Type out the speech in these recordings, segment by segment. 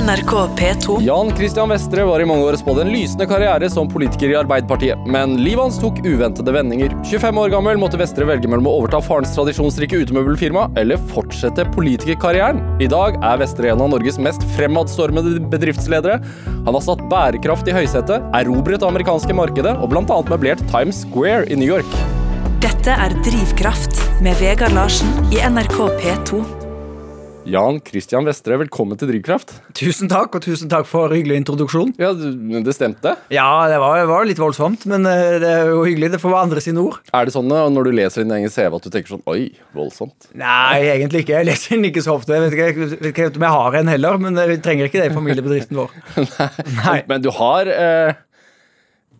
NRK P2. Jan Christian Vestre var i mange år spådd en lysende karriere som politiker i Arbeiderpartiet, men livet hans tok uventede vendinger. 25 år gammel måtte Vestre velge mellom å overta farens tradisjonsrike utemøbelfirma eller fortsette politikerkarrieren. I dag er Vestre en av Norges mest fremadstormede bedriftsledere. Han har satt bærekraft i høysetet, erobret det amerikanske markedet og bl.a. møblert Times Square i New York. Dette er Drivkraft med Vegard Larsen i NRK P2. Jan Christian Vestre, velkommen til Drivkraft. Tusen takk, og tusen takk for hyggelig introduksjon. Ja, det stemte. Ja, det var, var litt voldsomt, men eh, det er jo hyggelig. Det får være andre sine ord. Er det sånn eh, når du leser din egen CV at du tenker sånn Oi, voldsomt. Nei, egentlig ikke. Jeg leser den ikke så ofte. Jeg vet ikke, jeg vet ikke om jeg har en heller, men vi trenger ikke det i familiebedriften vår. Nei. Men du har eh,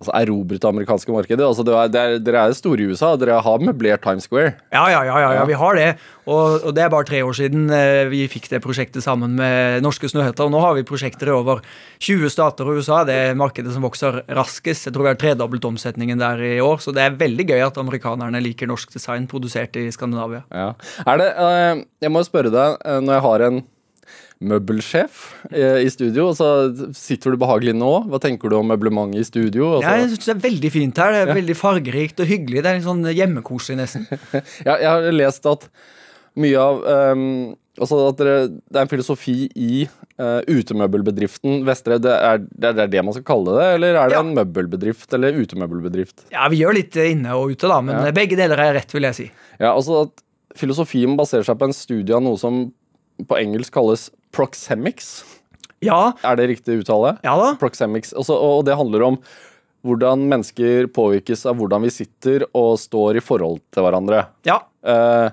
altså erobret det amerikanske markedet. Altså, det er, det er, dere er store i USA. Dere har møblert Times Square. Ja, ja, ja, ja, ja, vi har det. Og, og det er bare tre år siden eh, vi fikk det prosjektet sammen med Norske Snøheter. Og nå har vi prosjekter i over 20 stater og USA. Det er markedet som vokser raskest. Jeg tror vi har tredoblet omsetningen der i år. Så det er veldig gøy at amerikanerne liker norsk design produsert i Skandinavia. Ja. Er det eh, Jeg må spørre deg, eh, når jeg har en møbelsjef eh, i studio, og så sitter du behagelig nå. Hva tenker du om møblementet i studio? Altså, Ja, jeg synes Det er veldig fint her. Det er veldig fargerikt og hyggelig. Det er litt sånn hjemmekoselig, nesten. Ja, jeg har lest at mye av um, Altså at dere, det er en filosofi i uh, utemøbelbedriften Vestre. Det er, det er det man skal kalle det, eller er det Ja. en møbelbedrift eller utemøbelbedrift? Ja, Vi gjør litt eh, inne og ute, da, men Ja. begge deler er rett, vil jeg si. Ja, altså at Filosofien baserer seg på en studie av noe som på engelsk kalles proxemics. Ja, Er det riktig uttale? ja da. Proxemics. Også, og det handler om hvordan mennesker påvirkes av hvordan vi sitter og står i forhold til hverandre. Ja. Eh,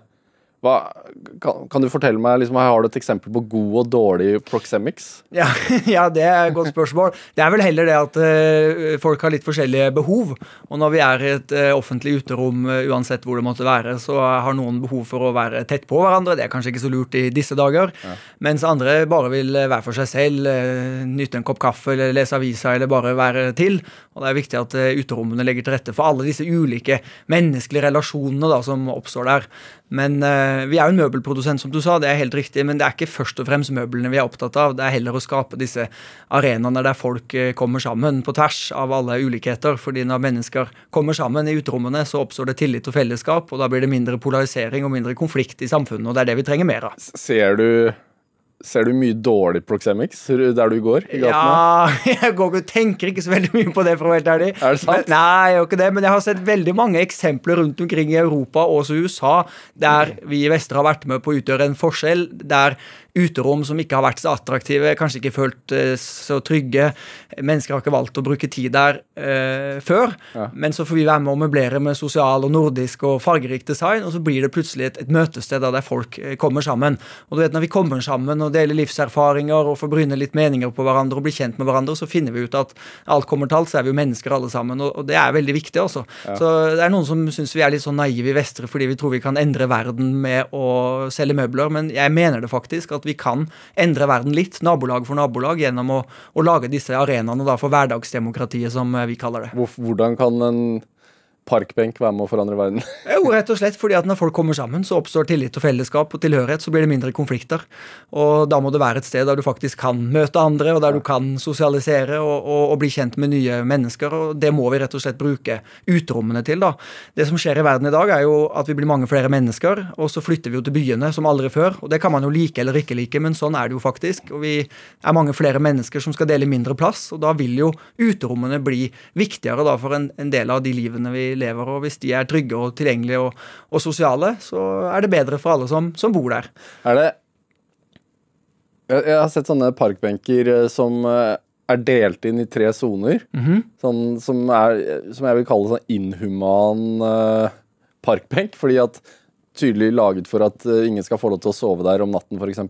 hva, kan, kan du fortelle meg, liksom, Har du et eksempel på god og dårlig proxemics? Ja, ja, det er et godt spørsmål. Det er vel heller det at uh, folk har litt forskjellige behov. Og når vi er i et uh, offentlig uterom, uh, uansett hvor det måtte være, så har noen behov for å være tett på hverandre. Det er kanskje ikke så lurt i disse dager. Mens andre bare vil være for seg selv, nyte en kopp kaffe eller lese avisa eller bare være til. Og det er viktig at uterommene legger til rette for alle disse ulike menneskelige relasjonene da, som oppstår der. Men uh, vi er jo en møbelprodusent, som du sa, det er helt riktig, men det er ikke først og fremst møblene vi er opptatt av. Det er heller å skape disse arenaene der folk eh, kommer sammen på tvers av alle ulikheter. fordi når mennesker kommer sammen i uterommene, så oppstår det tillit og fellesskap, og da blir det mindre polarisering og mindre konflikt i samfunnet, og det er det vi trenger mer av. Ser du, ser du mye dårlig proxemics der du går i gatene? Ja, jeg går og tenker ikke så veldig mye på det, for å være helt ærlig. Er det sant? Men, nei, jeg gjør ikke det, men jeg har sett veldig mange eksempler rundt omkring i Europa og også USA der vi i Vestre har vært med på å utgjøre en forskjell, der uterom som ikke har vært så attraktive, kanskje ikke følt eh, så trygge. Mennesker har ikke valgt å bruke tid der eh, før, Ja. men så får vi være med å møblere med sosial og nordisk og fargerik design, og så blir det plutselig et, et møtested der folk eh, kommer sammen. Og du vet, når vi kommer sammen og deler livserfaringer og får bryne litt meninger på hverandre og bli kjent med hverandre, så finner vi ut at alt kommer til alt, så er vi jo mennesker alle sammen, og, og det er veldig viktig, altså. Så det er noen som syns vi er litt sånn naive i Vestre fordi vi tror vi kan endre verden med å selge møbler, men jeg mener det faktisk at vi kan endre verden litt, nabolag for nabolag, gjennom å, å lage disse arenaene for hverdagsdemokratiet, som eh, vi kaller det. Hvordan kan en parkbenk være med å forandre verden? Jo, rett og slett fordi at når folk kommer sammen, så oppstår tillit og fellesskap og tilhørighet, så blir det mindre konflikter. Og da må det være et sted der du faktisk kan møte andre, og der du kan sosialisere og, og, og bli kjent med nye mennesker, og det må vi rett og slett bruke uterommene til, da. Det som skjer i verden i dag, er jo at vi blir mange flere mennesker, og så flytter vi jo til byene som aldri før, og det kan man jo like eller ikke like, men sånn er det jo faktisk. Og vi er mange flere mennesker som skal dele mindre plass, og da vil jo uterommene bli viktigere da for en, en del av de livene vi lever, og hvis de er trygge og tilgjengelige og, og sosiale, så er det bedre for alle som, som bor der. Er det jeg, har sett sånne parkbenker eh, som eh, er delt inn i tre soner. sånn, som, er, som jeg vil kalle sånn inhuman eh, parkbenk. Fordi at tydelig laget for at ingen skal få lov til å sove der om natten, f.eks.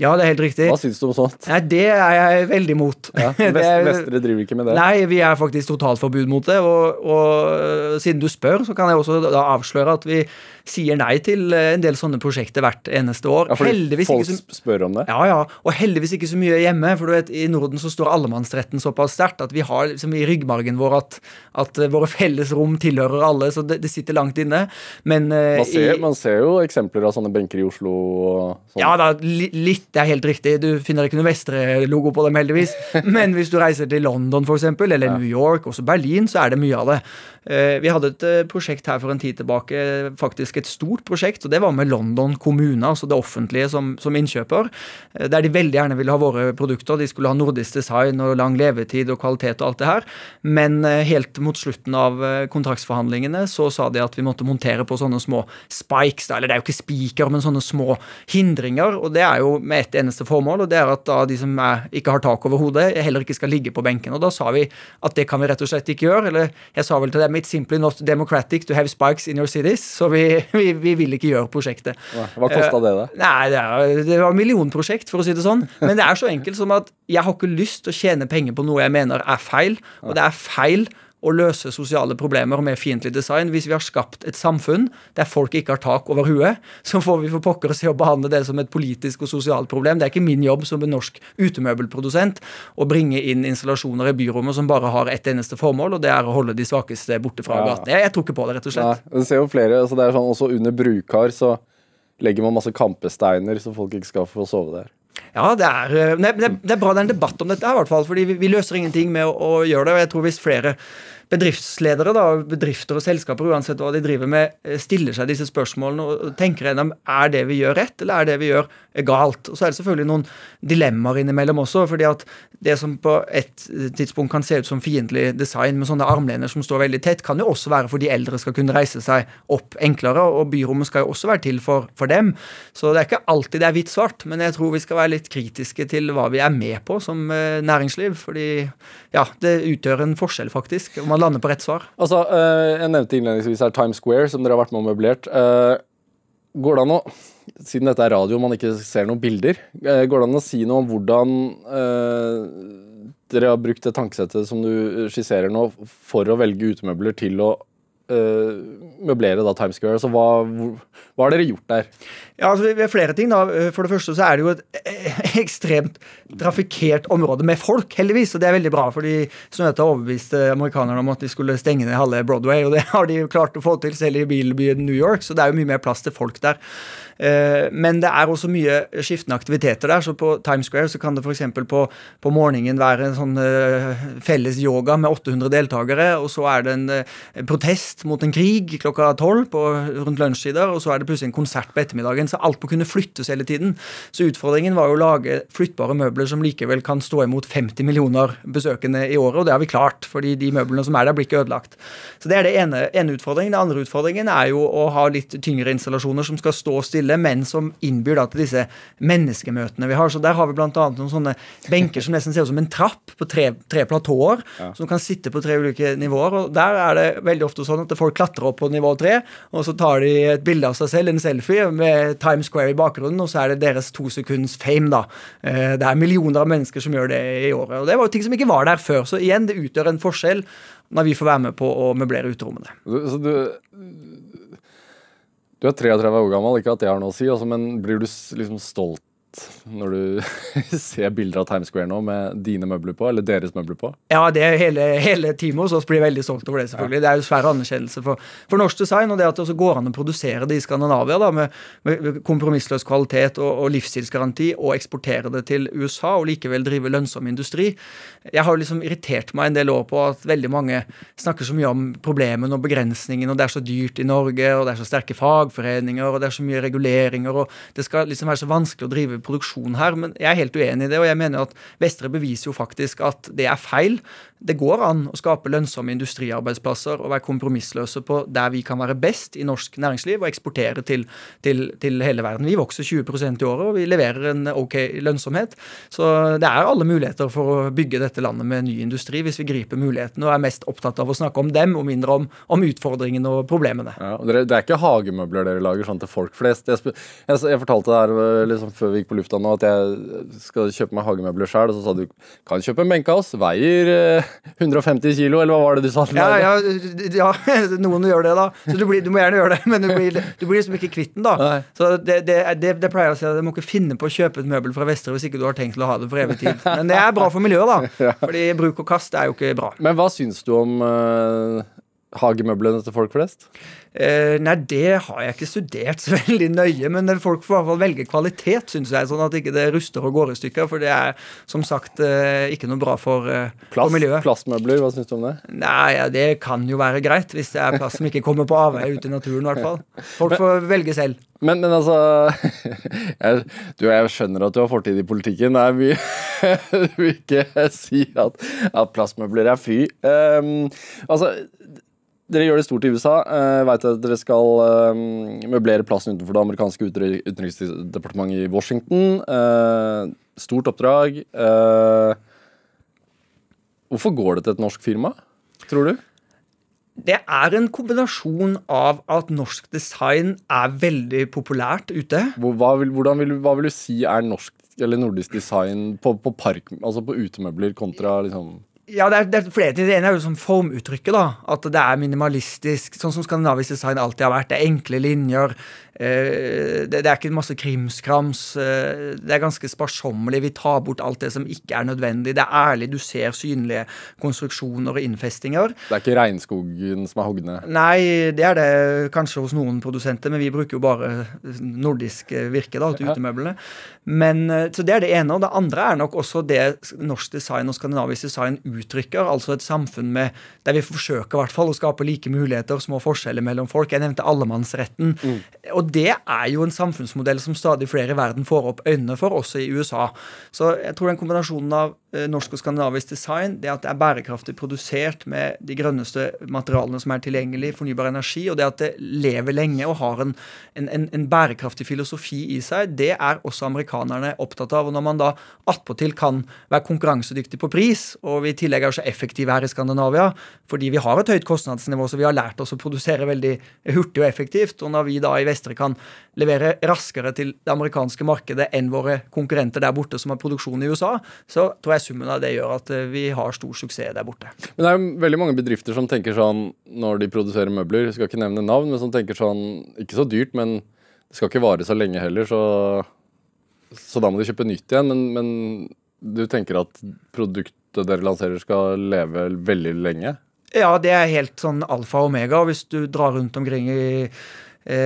Ja, det er helt riktig. Hva syns du om sånt? Nei, det er jeg veldig mot. Ja, Det Vest, er- Vestre driver ikke med det. Nei, vi er faktisk totalforbud mot det. Og, og siden du spør, så kan jeg også da avsløre at vi sier nei til eh, en del sånne prosjekter hvert eneste år. Ja, fordi folk så spør om det. ja, ja, og heldigvis ikke så mye hjemme. For du vet, i Norden så står allemannsretten såpass sterkt at vi har liksom i ryggmargen vår at, at eh, våre felles rom tilhører alle, så det, det sitter langt inne. Men eh, Man ser, i, man ser jo eksempler av sånne benker i Oslo. Og sånn. ja da, li, litt Det er helt riktig. Du finner ikke noe Vestre-logo på dem, heldigvis. Men hvis du reiser til London eksempel, eller New York, også Berlin, så er det mye av det. Eh, vi hadde et eh, prosjekt her for en tid tilbake, faktisk et stort prosjekt, og det var med London kommune, altså det offentlige som, som innkjøper, eh, der de veldig gjerne ville ha våre produkter. De skulle ha nordisk design og lang levetid og kvalitet og alt det her. Men helt mot slutten av kontraktsforhandlingene så sa de at vi måtte montere på sånne små spikes, eller det er jo ikke spiker, men sånne små hindringer, og det er jo med ett eneste formål, og det er at da de som er, ikke har tak over hodet, heller ikke skal ligge på benken. Og da sa vi at det kan vi rett og slett ikke gjøre, eller jeg sa vel til dem it's simply not democratic to have spikes in your cities. Så vi, vi, vi vil ikke gjøre prosjektet. Hva kosta det, da? Uh, nei, det, er, det var millionprosjekt, for å si det sånn. Men det er så enkelt som at jeg har ikke lyst til å tjene penger på noe jeg mener er feil, og det er feil å løse sosiale problemer med fiendtlig design. Hvis vi har skapt et samfunn der folk ikke har tak over huet, så får vi for pokker se å behandle det som et politisk og sosialt problem. Det er ikke min jobb som en norsk utemøbelprodusent å bringe inn installasjoner i byrommet som bare har ett eneste formål, og det er å holde de svakeste borte fra ja. gaten. Jeg, jeg, tror ikke på det, rett og slett. Ja, du ser jo flere, altså det er sånn Også under brukar så legger man masse kampesteiner så folk ikke skal få sove der. Ja, det er, eh, det, det er, bra det er en debatt om dette, i hvert fall, fordi vi, vi løser ingenting med å, å, gjøre det. og jeg tror hvis flere bedriftsledere, da, bedrifter og selskaper, uansett hva de driver med, eh, stiller seg disse spørsmålene og tenker gjennom er det vi gjør rett, eller er det vi gjør galt. Og Så er det selvfølgelig noen dilemmaer innimellom også. fordi at det som på et tidspunkt kan se ut som fiendtlig design med sånne armlener som står veldig tett, kan jo også være for de eldre skal kunne reise seg opp enklere. Og byrommet skal jo også være til for, for dem. Så det er ikke alltid det er hvitt-svart, men jeg tror vi skal være litt kritiske til hva vi er med på som eh, næringsliv. Fordi ja, det utgjør en forskjell, faktisk. om man lander på rett svar. Altså, uh, Jeg nevnte innledningsvis her Times Square, som dere har vært med og møblert. Uh, går det an å, Siden dette er radio og man ikke ser noen bilder, uh, går det an å si noe om hvordan dere har brukt det tankesettet som du skisserer nå, for å velge utemøbler til å møblere da Times Square. Så hva, hva, har dere gjort der? Ja, altså Vi har flere ting. da. For det første så er det jo et eh, ekstremt trafikkert område med folk, heldigvis. Og det er veldig bra, fordi Snøhetta overbeviste amerikanerne om at de skulle stenge ned halve Broadway. Og det har de jo klart å få til selv i bilbyen New York, så det er jo mye mer plass til folk der. Eh, men det er også mye skiftende aktiviteter der. så På Times Square så kan det f.eks. På, på morgenen være en sånn felles yoga med 800 deltakere. Og så er det en protest mot en krig klokka tolv rundt lunsjtider. Og så er det plutselig en konsert på ettermiddagen. Så alt må kunne flyttes hele tiden. Så utfordringen var jo å lage flyttbare møbler som likevel kan stå imot 50 millioner besøkende i året. Og det har vi klart, fordi de møblene som er der, blir ikke ødelagt. Så det er det ene, ene utfordringen. Den andre utfordringen er jo å ha litt tyngre installasjoner som skal stå stille spille, men som innbyr da til disse menneskemøtene vi har. Så Der har vi bl.a. noen sånne benker som nesten ser ut som en trapp på tre, tre platåer, ja. som kan sitte på tre ulike nivåer. og Der er det veldig ofte sånn at folk klatrer opp på nivå tre, og så tar de et bilde av seg selv, en selfie, med Times Square i bakgrunnen, og så er det deres to sekunds fame, da. Eh, det er millioner av mennesker som gjør det i året. Og det var jo ting som ikke var der før. Så igjen, det utgjør en forskjell når vi får være med på å møblere uterommene. Så du, du er 33 år gammel, ikke at det har noe å si, altså, men blir du liksom stolt når du ser bilder av Times Square nå med dine møbler på, eller deres møbler på? Ja, det er hele, hele teamet hos oss blir veldig stolt over det, selvfølgelig. Ja. Det er jo svær anerkjennelse for, for, norsk design, og det at det også går an å produsere det i Skandinavia da, med, med kompromissløs kvalitet og, og livsstilsgaranti, og eksportere det til USA og likevel drive lønnsom industri. Jeg har liksom irritert meg en del år på at veldig mange snakker så mye om problemene og begrensningene, og det er så dyrt i Norge, og det er så sterke fagforeninger, og det er så mye reguleringer, og det skal liksom være så vanskelig å drive produksjon her, men jeg er helt uenig i det. Og jeg mener at Vestre beviser jo faktisk at det er feil. Det går an å skape lønnsomme industriarbeidsplasser og være kompromissløse på der vi kan være best i norsk næringsliv og eksportere til, til, til hele verden. Vi vokser 20% i året, og vi leverer en ok lønnsomhet. Så det er alle muligheter for å bygge dette landet med ny industri hvis vi griper mulighetene og er mest opptatt av å snakke om dem og mindre om, om utfordringene og problemene. Ja, det er ikke hagemøbler dere lager sånn til folk flest. Jeg, jeg, jeg fortalte det her eh, liksom, før vi gikk på lufta nå at jeg skal kjøpe meg hagemøbler sjøl, og så sa du kan kjøpe en oss, veier 150 eh, kilo, eller hva var det du sa? Ja, ja, ja noen gjør det, da. Så du, blir, du, må gjerne gjøre det, men du blir, du blir liksom ikke kvitt den, da. Nei. Så det, det, det, det, pleier jeg å si at du må ikke finne på å kjøpe et møbel fra Vestre hvis ikke du har tenkt å ha det for evig tid. Men det er bra for miljøet, da. Fordi bruk og kast er jo ikke bra. Men hva syns du om uh, hagemøblene til folk flest? Eh, nei, det har jeg ikke studert så veldig nøye, men folk får i hvert fall velge kvalitet, syns jeg. Sånn at ikke det ruster og går i stykker, for det er som sagt eh, ikke noe bra for, eh, Plast, for miljøet. Plastmøbler, hva syns du om det? Nei, ja, det kan jo være greit, hvis det er plass som ikke kommer på avveie ute i naturen, i hvert fall. Folk får velge selv. Men, men altså jeg, du, jeg skjønner at du har fortid i politikken. Nei, vi vil ikke si at, at plastmøbler er fy. Um, altså dere gjør det stort i USA. Jeg vet at dere skal um, møblere plassen utenfor det amerikanske utenriksdepartementet i Washington. Uh, stort oppdrag. Hvorfor går det til et norsk firma, tror du? Det er en kombinasjon av at norsk design er veldig populært ute. Hva vil, vil, hva vil du si er norsk eller nordisk design på, på, park, altså på utemøbler kontra liksom ja, det er, det er, flere ting. Det ene er jo sånn formuttrykket. da, At det er minimalistisk, sånn som skandinavisk design alltid har vært. Det er enkle linjer. Eh, det, er ikke masse krimskrams. Eh, det er ganske sparsommelig. Vi tar bort alt det som ikke er nødvendig. Det er ærlig. Du ser synlige konstruksjoner og innfestinger. Det er ikke regnskogen som er hogd ned? Nei, det er det kanskje hos noen produsenter, men vi bruker jo bare nordisk virke da, til utemøblene. Men, eh, så Det er det ene. Og det andre er nok også det norsk design og skandinavisk design uttrykker. Altså et samfunn med, der vi forsøker i hvert fall å skape like muligheter, små forskjeller mellom folk. Jeg nevnte allemannsretten. Mm. Og det er jo en samfunnsmodell som stadig flere i verden får opp øynene for, også i USA. Så jeg tror den kombinasjonen av eh, norsk og skandinavisk design, det at det er bærekraftig produsert med de grønneste materialene som er tilgjengelig, fornybar energi, og det at det lever lenge og har en, en, en bærekraftig filosofi i seg, det er også amerikanerne opptatt av. Og når man da attpåtil kan være konkurransedyktig på pris, og vi i tillegg er så effektive her i Skandinavia, fordi vi har et høyt kostnadsnivå, så vi har lært oss å produsere veldig hurtig og effektivt, og når vi da i Vestre kan levere raskere til det amerikanske markedet enn våre konkurrenter der borte som har produksjon i USA, så tror jeg summen av det gjør at eh, vi har stor suksess der borte. Men det er jo veldig mange bedrifter som tenker sånn når de produserer møbler, jeg skal ikke nevne navn, men som tenker sånn ikke så dyrt, men det skal ikke vare så lenge heller, så, så da må de kjøpe nytt igjen. Men, men du tenker at produktet dere lanserer skal leve veldig lenge? Ja, det er helt sånn alfa og omega. Hvis du drar rundt omkring i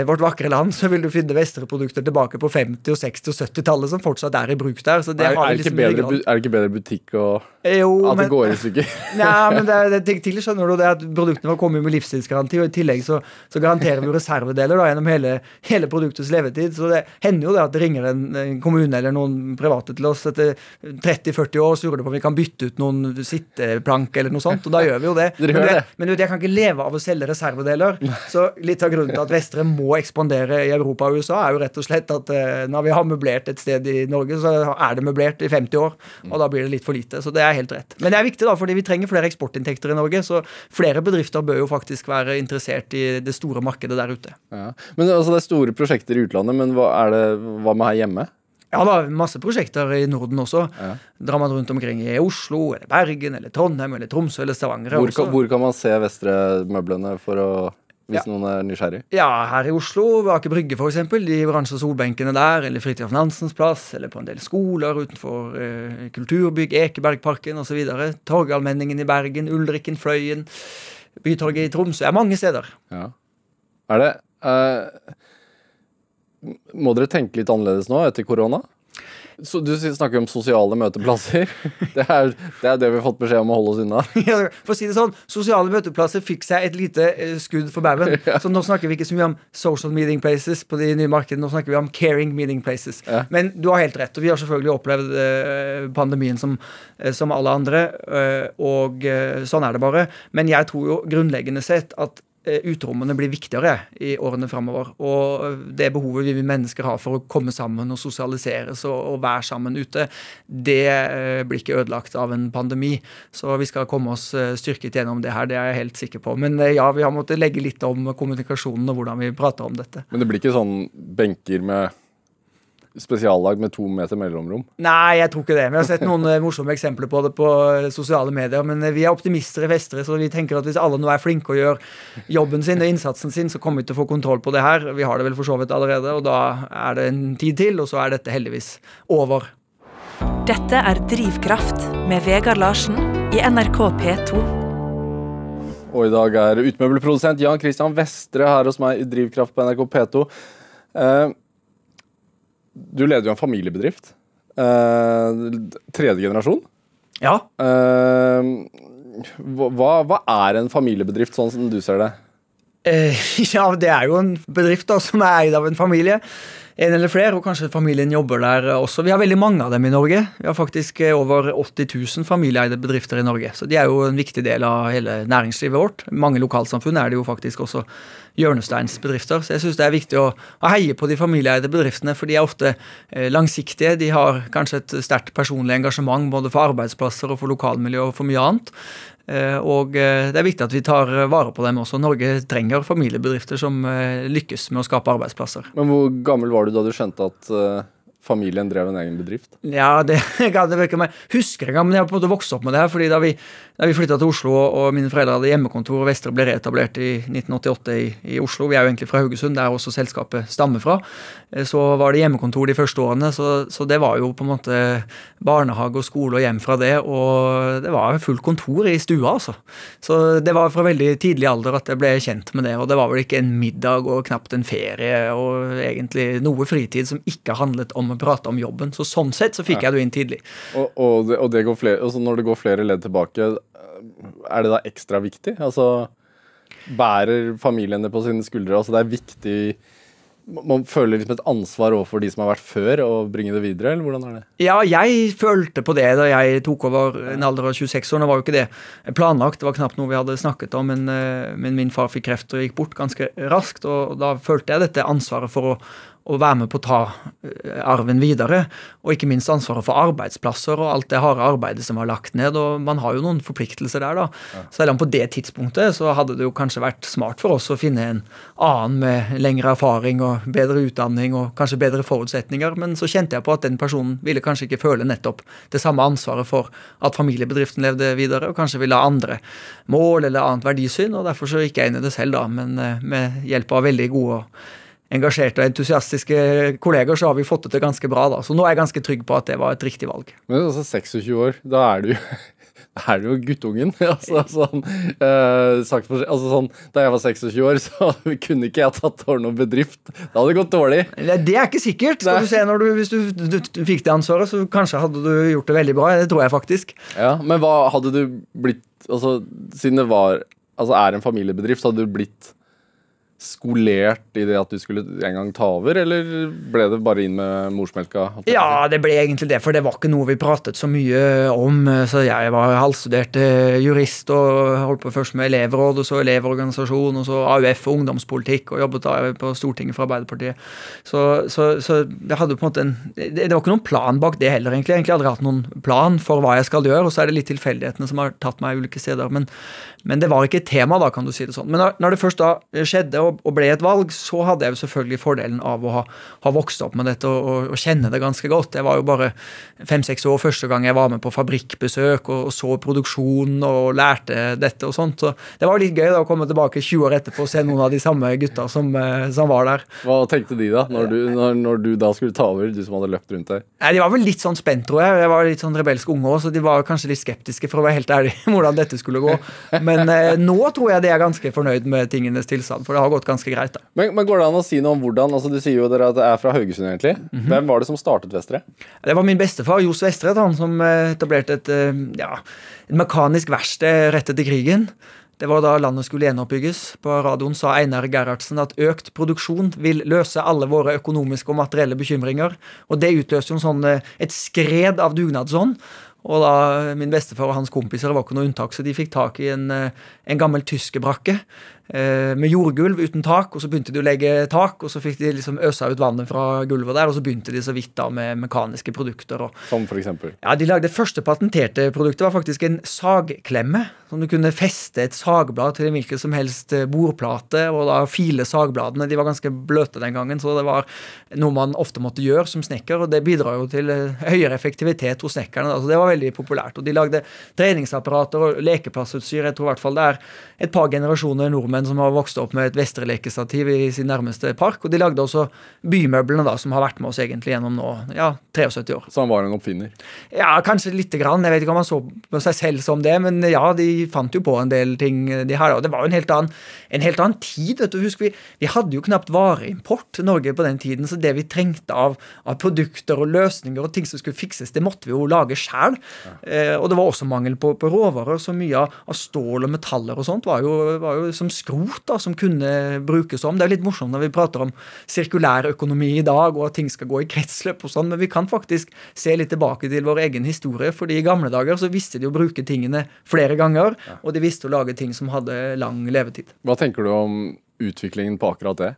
vårt vakre land, så vil du finne Vestre-produkter tilbake på 50-, og 60- og 70-tallet som fortsatt er i bruk der. Er, er, det liksom bedre, er, det ikke bedre, butikk og jo, at det går i stykker? Nei, men det, det, til skjønner du det at produktene våre kommer med livstidsgaranti, og i tillegg så, så garanterer vi reservedeler da, gjennom hele, hele, produktets levetid. Så det hender jo det at det ringer en, en kommune eller noen private til oss etter 30-40 år og lurer på om vi kan bytte ut noen sitteplank eller noe sånt, og da gjør vi jo det. Men, det, men jeg kan ikke leve av å selge reservedeler. Så litt av grunnen til at Vestre må ekspandere i Europa og USA, er jo rett og slett at uh, når vi har møblert et sted i Norge, så er det møblert i 50 år, og da blir det litt for lite. Så det er helt rett. Men det er viktig, da, fordi vi trenger flere eksportinntekter i Norge, så flere bedrifter bør jo faktisk være interessert i det store markedet der ute. Ja. Men altså, Det er store prosjekter i utlandet, men hva, er det, hva med her hjemme? Ja da, masse prosjekter i Norden også. Ja. Drar man rundt omkring i Oslo, eller Bergen, eller Trondheim, eller Tromsø eller Stavanger. Hvor hvor kan man se Vestre-møblene for å hvis ja. noen er nysgjerrig? Ja, her i Oslo, Aker Brygge f.eks. De oransje solbenkene der, eller Fridtjof Nansens plass, eller på en del skoler utenfor eh, kulturbygg, Ekebergparken osv. Torgallmenningen i Bergen, Ulrikken, Fløyen, Bytorget i Tromsø. Er mange steder. Ja. Er det uh, Må dere tenke litt annerledes nå etter korona? Så Du snakker om sosiale møteplasser. Det er, det er, det vi har fått beskjed om å holde oss unna. for å si det sånn, Sosiale møteplasser fikk seg et lite uh, skudd for baugen. Ja. Så nå snakker vi ikke så mye om social meeting places på de nye markedene. Nå snakker vi om caring meeting places. Ja. Men du har helt rett. Og vi har selvfølgelig opplevd uh, pandemien som, uh, som, alle andre. og sånn er det bare. Men jeg tror jo grunnleggende sett at Eh, uterommene blir viktigere i årene framover. Og det behovet vi mennesker har for å komme sammen og sosialiseres og, og være sammen ute, det eh, blir ikke ødelagt av en pandemi. Så vi skal komme oss eh, styrket gjennom det her, det er jeg helt sikker på. Men ja, vi har måttet legge litt om kommunikasjonen og hvordan vi prater om dette. Men det blir ikke sånn benker med spesiallag med to meter mellomrom? Nei, jeg tror ikke det. Vi har sett noen eh, morsomme eksempler på det på eh, sosiale medier. Men eh, vi er optimister i Vestre, så vi tenker at hvis alle nå er flinke og gjør jobben sin og innsatsen sin, så kommer vi til å få kontroll på det her. Vi har det vel for så vidt allerede, og da er det en tid til, og så er dette heldigvis over. Dette er Drivkraft med Vegard Larsen i NRK P2. Og i dag er utmøbelprodusent Jan Christian Vestre her hos meg i Drivkraft på NRK P2. Eh, du leder jo en familiebedrift. Eh, tredje generasjon. Ja. Eh, hva, hva er en familiebedrift, sånn som du ser det? Eh, ja, det er jo en bedrift da, som er eid av en familie. En eller flere, og kanskje familien jobber der også. Vi har veldig mange av dem i Norge. Vi har faktisk eh, over 80 000 familieeide bedrifter i Norge. Så de er jo en viktig del av hele næringslivet vårt. Mange lokalsamfunn er det jo faktisk også hjørnesteinsbedrifter. Så jeg syns det er viktig å, å, heie på de familieeide bedriftene, for de er ofte eh, langsiktige. De har kanskje et sterkt personlig engasjement både for arbeidsplasser og for lokalmiljø og for mye annet. Eh, og eh, det er viktig at vi tar vare på dem også. Norge trenger familiebedrifter som lykkes med å skape arbeidsplasser. Men hvor gammel var du da du skjønte at familien drev en egen bedrift? Ja, det, kan jeg ikke husker engang, men jeg har på en måte vokst opp med det her. fordi Da vi, da vi flytta til Oslo og mine foreldre hadde hjemmekontor, og Vestre ble reetablert i 1988 i, i, Oslo Vi er jo egentlig fra Haugesund, der også selskapet stammer fra. Eh, så var det hjemmekontor de første årene, så, så, det var jo på en måte barnehage og skole og hjem fra det. Og det var fullt kontor i stua, altså. Så det var fra veldig tidlig alder at jeg ble kjent med det. Og det var vel ikke en middag og knapt en ferie og egentlig noe fritid som ikke handlet om prate om jobben. Så sånn sett så fikk ja. jeg det inn tidlig. Og, og, det, og det flere, når det går flere ledd tilbake, er det da ekstra viktig? Altså bærer familien det på sine skuldre? Altså det er viktig man føler liksom et ansvar overfor de som har vært før, og bringe det videre? eller hvordan er det? Ja, jeg følte på det da jeg tok over en alder av 26 år. Nå var jo ikke det planlagt, det var knapt noe vi hadde snakket om, men, eh, men min far fikk kreft og gikk bort ganske raskt. Og da følte jeg dette ansvaret for å, å være med på å ta eh, arven videre. Og ikke minst ansvaret for arbeidsplasser og alt det harde arbeidet som var lagt ned. Og man har jo noen forpliktelser der, da. Ja. Selv om på det tidspunktet så hadde det jo kanskje vært smart for oss å finne en annen med lengre erfaring og bedre utdanning og kanskje bedre forutsetninger. Men så kjente jeg på at den personen ville kanskje ikke føle nettopp det samme ansvaret for at familiebedriften levde videre, og kanskje ville ha andre mål eller annet verdisyn. Og derfor så gikk jeg inn i det selv, da, men eh, med hjelp av veldig gode og engasjerte og entusiastiske kolleger, så har vi fått det til ganske bra. da. Så nå er jeg ganske trygg på at det var et riktig valg. Men altså 26 år, da er du er du jo guttungen. altså, sånn, eh, sagt for, altså, sånn, da jeg var 26 år, så kunne ikke jeg tatt over noen bedrift. Da hadde det gått dårlig. Det er ikke sikkert. Skal du se, du, Hvis du, du, du, fikk det ansvaret, så kanskje hadde du gjort det veldig bra. Det tror jeg faktisk. Ja, Men hva hadde du blitt altså, Siden det var altså, er en familiebedrift, så hadde du blitt skolert i det at du skulle en gang ta over, eller ble det bare inn med morsmelka? Ja, det ble egentlig det, for det var ikke noe vi pratet så mye om. Så jeg var halvstudert eh, jurist og holdt på først med elevråd, og så elevorganisasjon, og så AUF og ungdomspolitikk, og jobbet da på Stortinget for Arbeiderpartiet. Så, så, så jeg hadde på en måte en det, var ikke noen plan bak det heller, egentlig. Hadde egentlig aldri hatt noen plan for hva jeg skal gjøre, og så er det litt tilfeldighetene som har tatt meg ulike steder. Men, men det var ikke et tema, da, kan du si det sånn. Men når det først da skjedde, og, og, ble et valg, så hadde jeg jo selvfølgelig fordelen av å ha, ha vokst opp med dette og, og, kjenne det ganske godt. Jeg var jo bare fem-seks år første gang jeg var med på fabrikkbesøk og, og, så produksjonen og lærte dette og sånt. Så det var litt gøy da å komme tilbake 20 år etterpå og se noen av de samme gutta som, eh, som var der. Hva tenkte de da, når du, når, når du, da skulle ta over, du som hadde løpt rundt der? Nei, De var vel litt sånn spent, tror jeg. Jeg var litt sånn rebelsk unge òg, så de var kanskje litt skeptiske, for å være helt ærlig, hvordan dette skulle gå. Men eh, nå tror jeg de er ganske fornøyd med tingenes tilstand, for det har gått ganske greit. da. Men, men, går det an å si noe om hvordan altså Du sier jo dere at det er fra Haugesund, egentlig. Mm -hmm. Hvem var det som startet Vestre? Det var min bestefar, Johs Vestre, han som eh, etablerte et, eh, ja, et mekanisk verksted rett etter krigen. Det var da landet skulle gjenoppbygges. På radioen sa Einar Gerhardsen at økt produksjon vil løse alle våre økonomiske og materielle bekymringer. Og det utløste jo sånn, eh, et skred av dugnadsånd. Og da Min bestefar og hans kompiser var ikke noe unntak, så de fikk tak i en, en gammel tyskerbrakke med jordgulv uten tak, og så begynte de å legge tak, og så fikk de liksom øsa ut vannet fra gulvet der, og så begynte de så vidt da med mekaniske produkter. Og, som for eksempel? Ja, de lagde Det første patenterte produktet var faktisk en sagklemme. Som du kunne feste et sagblad til en hvilken som helst eh, bordplate, og da file sagbladene. De var ganske bløte den gangen, så det var noe man ofte måtte gjøre som snekker, og det bidrar jo til eh, høyere effektivitet hos snekkerne. Altså, det var veldig populært. Og de lagde treningsapparater og lekeplassusutstyr. Jeg tror i hvert fall det er et par generasjoner nordmenn som har vokst opp med et Vestre-lekestativ i sin nærmeste park. Og de lagde også bymøblene, da, som har vært med oss egentlig gjennom nå ja, 73 år. Så han var en oppfinner? Ja, kanskje lite grann. Jeg vet ikke om han så på seg selv som det, men ja, de fant jo på en del ting, de her. Og det var jo en helt annen, en helt annen tid. vet du. Husk, vi, vi hadde jo knapt vareimport Norge på den tiden, så det vi trengte av, av produkter og løsninger og ting som skulle fikses, det måtte vi jo lage sjæl. Ja. Eh, og det var også mangel på, på råvarer. Så mye av, av, stål og metaller og sånt var jo, var jo som skrot da, som kunne brukes om. Det er litt morsomt når vi prater om sirkulær økonomi i dag, og at ting skal gå i kretsløp og sånn, men vi kan faktisk se litt tilbake til vår egen historie. fordi i gamle dager så visste de å bruke tingene flere ganger, og de visste å lage ting som hadde lang levetid. Hva tenker du om utviklingen på akkurat det?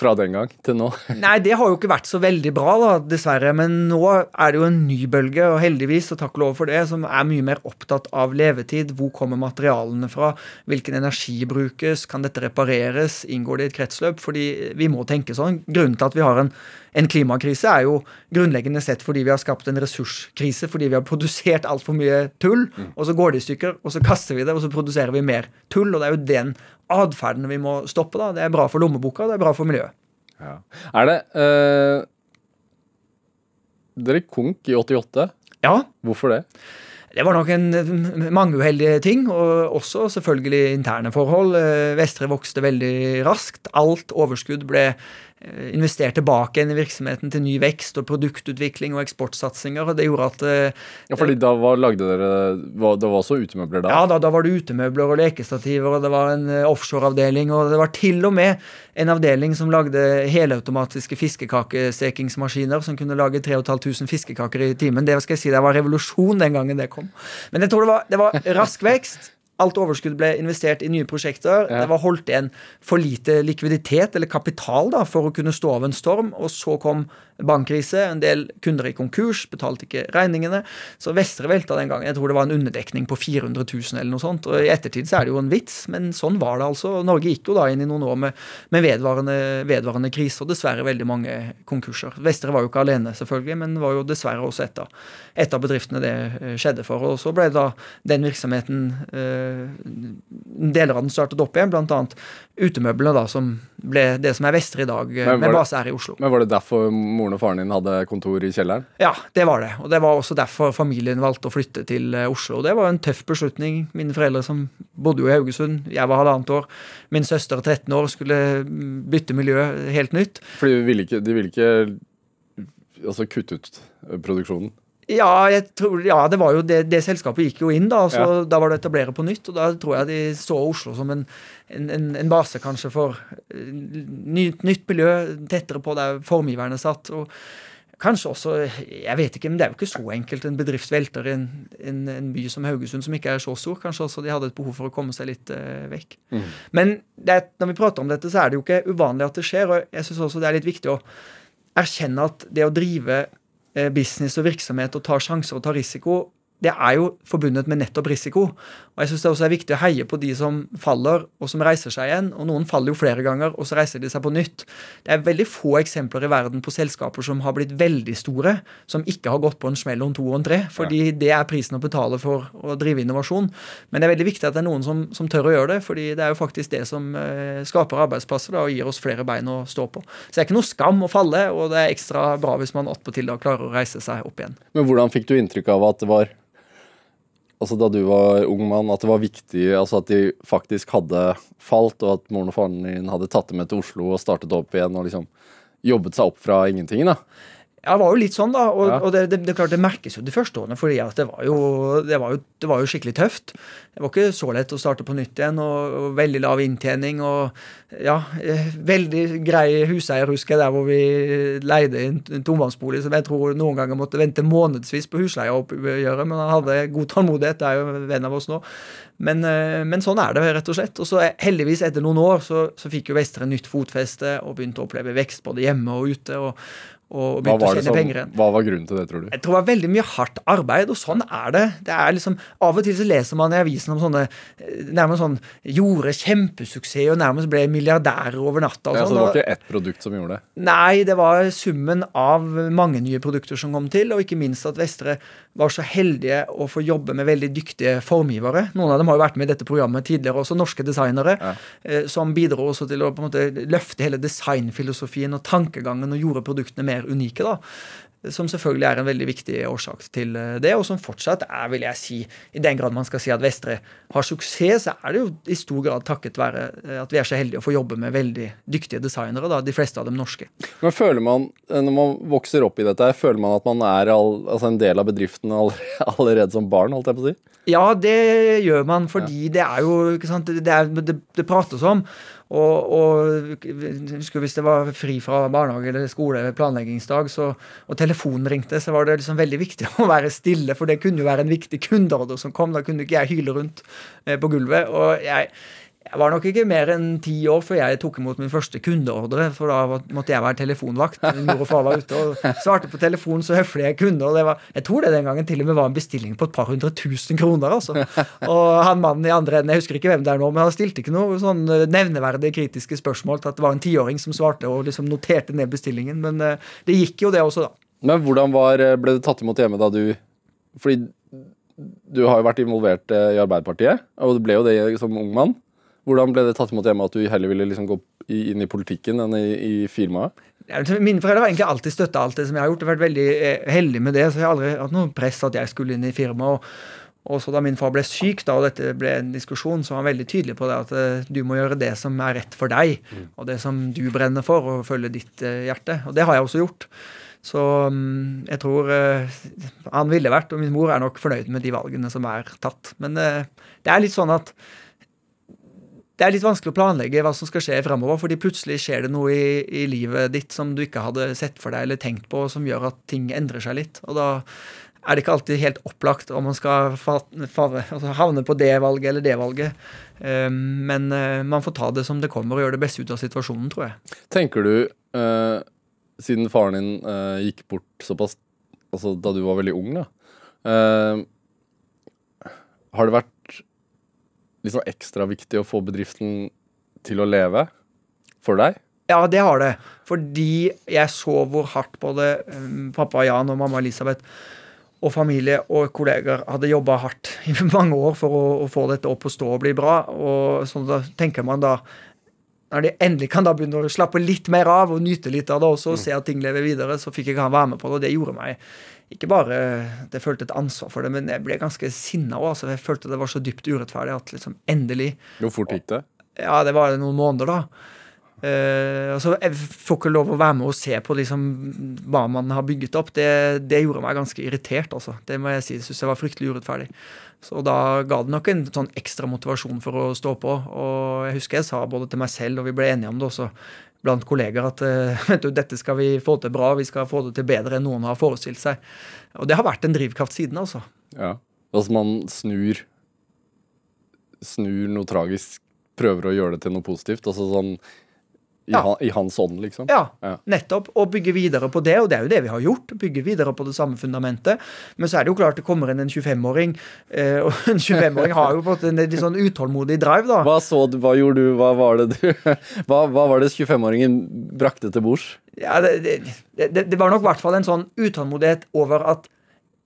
Fra den gang til nå? Nei, det har jo ikke vært så veldig bra, da, dessverre. Men nå er det jo en ny bølge, og heldigvis, og takk og lov for det, som er mye mer opptatt av levetid. Hvor kommer materialene fra? Hvilken energi brukes? Kan dette repareres? Inngår det i et kretsløp? Fordi vi må tenke sånn. Grunnen til at vi har en, en klimakrise, er jo grunnleggende sett fordi vi har skapt en ressurskrise. Fordi vi har produsert altfor mye tull, mm. og så går det i stykker, og så kaster vi det, og så produserer vi mer tull. Og det er jo den atferden vi må stoppe. da. Det er bra for lommeboka, det er bra for miljøet. Ja. Er det uh, Dere konk i 88. Ja. Hvorfor det? Det var nok en, mange uheldige ting, og også selvfølgelig interne forhold. Eh, Vestre vokste veldig raskt. Alt overskudd ble Eh, investert tilbake i virksomheten til ny vekst og produktutvikling og eksportsatsinger. og Det gjorde at eh, Ja, fordi da var, lagde dere Det var også utemøbler da? Ja, da, da var det utemøbler og lekestativer, og det var en eh, offshoreavdeling, og det var til og med en avdeling som lagde helautomatiske fiskekakestekingsmaskiner som kunne lage 3500 fiskekaker i timen. Det skal jeg si, det var revolusjon den gangen det kom. Men jeg tror det var, det var rask vekst. Alt overskudd ble investert i nye prosjekter. Ja. Det var holdt igjen for lite likviditet eller kapital da, for å kunne stå av en storm. Og så kom bankkrise, en del kunder i konkurs, betalte ikke regningene. Så Vestre velta den gangen. Jeg tror det var en underdekning på 400 000 eller noe sånt. Og i ettertid så er det jo en vits, men sånn var det altså. Norge gikk jo da inn i noen år med, med vedvarende, vedvarende krise, og dessverre veldig mange konkurser. Vestre var jo ikke alene, selvfølgelig, men var jo dessverre også et av, et av bedriftene det eh, skjedde for. Og så ble da den virksomheten eh, Deler av den startet opp igjen, bl.a. utemøblene, da, som ble det som er Vestre i dag, med base her i Oslo. Men Var det derfor moren og faren din hadde kontor i kjelleren? Ja, det var det. Og det var også derfor familien valgte å flytte til eh, Oslo. Det var en tøff beslutning. Mine foreldre som bodde jo i Haugesund, jeg var halvannet år. Min søster 13 år skulle bytte miljø helt nytt. Fordi de ville ikke, de ville ikke altså, kutte ut produksjonen? Ja, jeg tror, ja det var jo det, det selskapet gikk jo inn, da. så ja. Da var det å etablere på nytt. Og da tror jeg de så Oslo som en, en, en base kanskje for eh, nytt, nytt miljø, tettere på der formgiverne satt. og Kanskje også Jeg vet ikke, men det er jo ikke så enkelt. En bedrift velter i en, en, en, by som Haugesund, som ikke er så stor. Kanskje også de hadde et behov for å komme seg litt uh, vekk. Mm. Men det, når vi prater om dette, så er det jo ikke uvanlig at det skjer. Og jeg syns også det er litt viktig å erkjenne at det å drive business og virksomhet og tar sjanser og tar risiko, det er jo forbundet med nettopp risiko. Og jeg syns det også er viktig å heie på de som faller, og som reiser seg igjen. Og noen faller jo flere ganger, og så reiser de seg på nytt. Det er veldig få eksempler i verden på selskaper som har blitt veldig store, som ikke har gått på en smell om to og en tre. Fordi ja. det er prisen å betale for å drive innovasjon. Men det er veldig viktig at det er noen som, som tør å gjøre det, fordi det er jo faktisk det som eh, skaper arbeidsplasser da, og gir oss flere bein å stå på. Så det er ikke noe skam å falle, og det er ekstra bra hvis man attpåtil klarer å reise seg opp igjen. Men hvordan fikk du inntrykk av at det var altså da du var ung mann, at det var viktig altså at de faktisk hadde falt, og at moren og faren din hadde tatt dem med til Oslo og startet opp igjen og liksom jobbet seg opp fra ingenting? da? Ja, det var jo litt sånn, da. Og, ja. og det, det, det, klart, det, merkes jo de første årene, fordi det var, jo, det, var jo, det var jo skikkelig tøft. Det var ikke så lett å starte på nytt igjen, og, og veldig lav inntjening. Og ja, eh, veldig grei huseier, husker jeg, der hvor vi leide en, en tomvannsbolig som jeg tror noen ganger måtte vente månedsvis på husleieoppgjøret, men han hadde god tålmodighet, det er jo venn av oss nå. Men, eh, men, sånn er det, rett og slett. Og så heldigvis, etter noen år, så, så fikk jo Vestre nytt fotfeste og begynte å oppleve vekst både hjemme og ute. og og begynte å tjene som, penger igjen. hva var grunnen til det, tror du? Jeg tror det var veldig mye hardt arbeid, og sånn er det. Det er liksom, Av og til så leser man i avisen om sånne eh, nærmest sånn Gjorde kjempesuksess og nærmest ble milliardærer over natta. Ja, så sånn. det var ikke ett produkt som gjorde det? Nei, det var summen av mange nye produkter som kom til, og ikke minst at Vestre var så heldige å få jobbe med veldig dyktige formgivere. Noen av dem har jo vært med i dette programmet tidligere, også norske designere, Ja. eh, som bidro også til å på en måte løfte hele designfilosofien og tankegangen og gjorde produktene mer unike. da. Som selvfølgelig er en veldig viktig årsak til eh, det, og som fortsatt er, vil jeg si, i den grad man skal si at Vestre har suksess, så er det jo i stor grad takket være eh, at vi er så heldige å få jobbe med veldig dyktige designere, da, de fleste av dem norske. Men føler man, eh, når man vokser opp i dette, føler man at man er all, altså en del av bedriften allerede som barn, holdt jeg på å si? Ja, det gjør man, fordi det er jo ikke sant, det, er, det, det prates om. Og, og hvis det var fri fra barnehage eller skole planleggingsdag, så, og telefonen ringte, så var det liksom veldig viktig å være stille, for det kunne jo være en viktig kundeordre som kom. Da kunne ikke jeg hyle rundt eh, på gulvet. Og jeg, jeg var nok ikke mer enn ti år før jeg tok imot min første kundeordre, for da måtte jeg være telefonvakt. Min mor og far var ute og svarte på telefon så høflige kunder. og var, jeg tror det den gangen til og med var en bestilling på et par hundre tusen kroner. altså. Og han mannen i andre enden, jeg husker ikke hvem det er nå, men han stilte ikke noe sånn nevneverdig, nevneverdige kritiske spørsmål til at det var en tiåring som svarte og liksom noterte ned bestillingen. Men eh, det gikk jo, det også, da. Men hvordan var, eh, ble det tatt imot hjemme da du Fordi du har jo vært involvert eh, i Arbeiderpartiet, og du ble jo det som ung mann. Hvordan ble det tatt imot hjemme at du heller ville liksom gå inn i politikken enn i, i firmaet? Mine foreldre har egentlig alltid støtta alt det som jeg har gjort. Jeg har vært veldig eh, heldig med det, så jeg har aldri hatt noe press at jeg skulle inn i firmaet. Og, og så da min far ble syk, da, og dette ble en diskusjon, så var han veldig tydelig på det at eh, du må gjøre det som er rett for deg, og det som du brenner for, og følge ditt eh, hjerte. Og det har jeg også gjort. Så mm, jeg tror han ville vært, og min mor er nok fornøyd med de valgene som er tatt. Men det er litt sånn at det er litt vanskelig å planlegge hva som skal skje fremover, fordi plutselig skjer det noe i, i livet ditt som du ikke hadde sett for deg eller tenkt på, som gjør at ting endrer seg litt. Og da er det ikke alltid helt opplagt om man skal fa fa altså havne på det valget eller det valget. Um, men uh, man får ta det som det kommer, og gjøre det beste ut av situasjonen, tror jeg. Tenker du, uh, siden faren din uh, gikk bort såpass Altså da du var veldig ung, da Har det vært liksom ekstra viktig å få bedriften til å leve for deg? Ja, det har det. Fordi jeg så hvor hardt både um, pappa Jan og mamma Elisabeth og familie og kolleger hadde jobba hardt i mange år for å, å få dette opp og stå og bli bra. Og sånn da tenker man da når de endelig kan da begynne å slappe litt mer av og nyte litt av det også, og se at ting lever videre, så fikk ikke han være med på det. Og det gjorde meg ikke bare at jeg følte et ansvar for det, men jeg ble ganske sinna òg. Altså, jeg følte det var så dypt urettferdig at liksom endelig Hvor fort gikk det? ja, det var noen måneder, da. Uh, altså, jeg får ikke lov å være med og se på liksom, hva man har bygget opp. Det, det gjorde meg ganske irritert, altså. Det må jeg si. Jeg syns jeg var fryktelig urettferdig. Så da ga det nok en sånn ekstra motivasjon for å stå på. Og jeg husker jeg sa både til meg selv, og vi ble enige om det også blant kolleger, at eh, vet du, dette skal vi få til bra, vi skal få det til bedre enn noen har forestilt seg. Og det har vært en drivkraft siden, altså. Ja. Altså man snur Snur noe tragisk, prøver å gjøre det til noe positivt. Altså sånn i, Ja. han, i hans ånd, liksom. Ja, Ja. nettopp. Og bygge videre på det, og det er jo det vi har gjort. Bygge videre på det samme fundamentet. Men så er det jo klart det kommer inn en 25-åring, eh, og en 25-åring har jo fått en litt sånn utålmodig drive, da. Hva så du, hva gjorde du, hva var det du Hva, hva var det 25-åringen brakte til bords? Ja, det, det, det, det var nok i hvert fall en sånn utålmodighet over at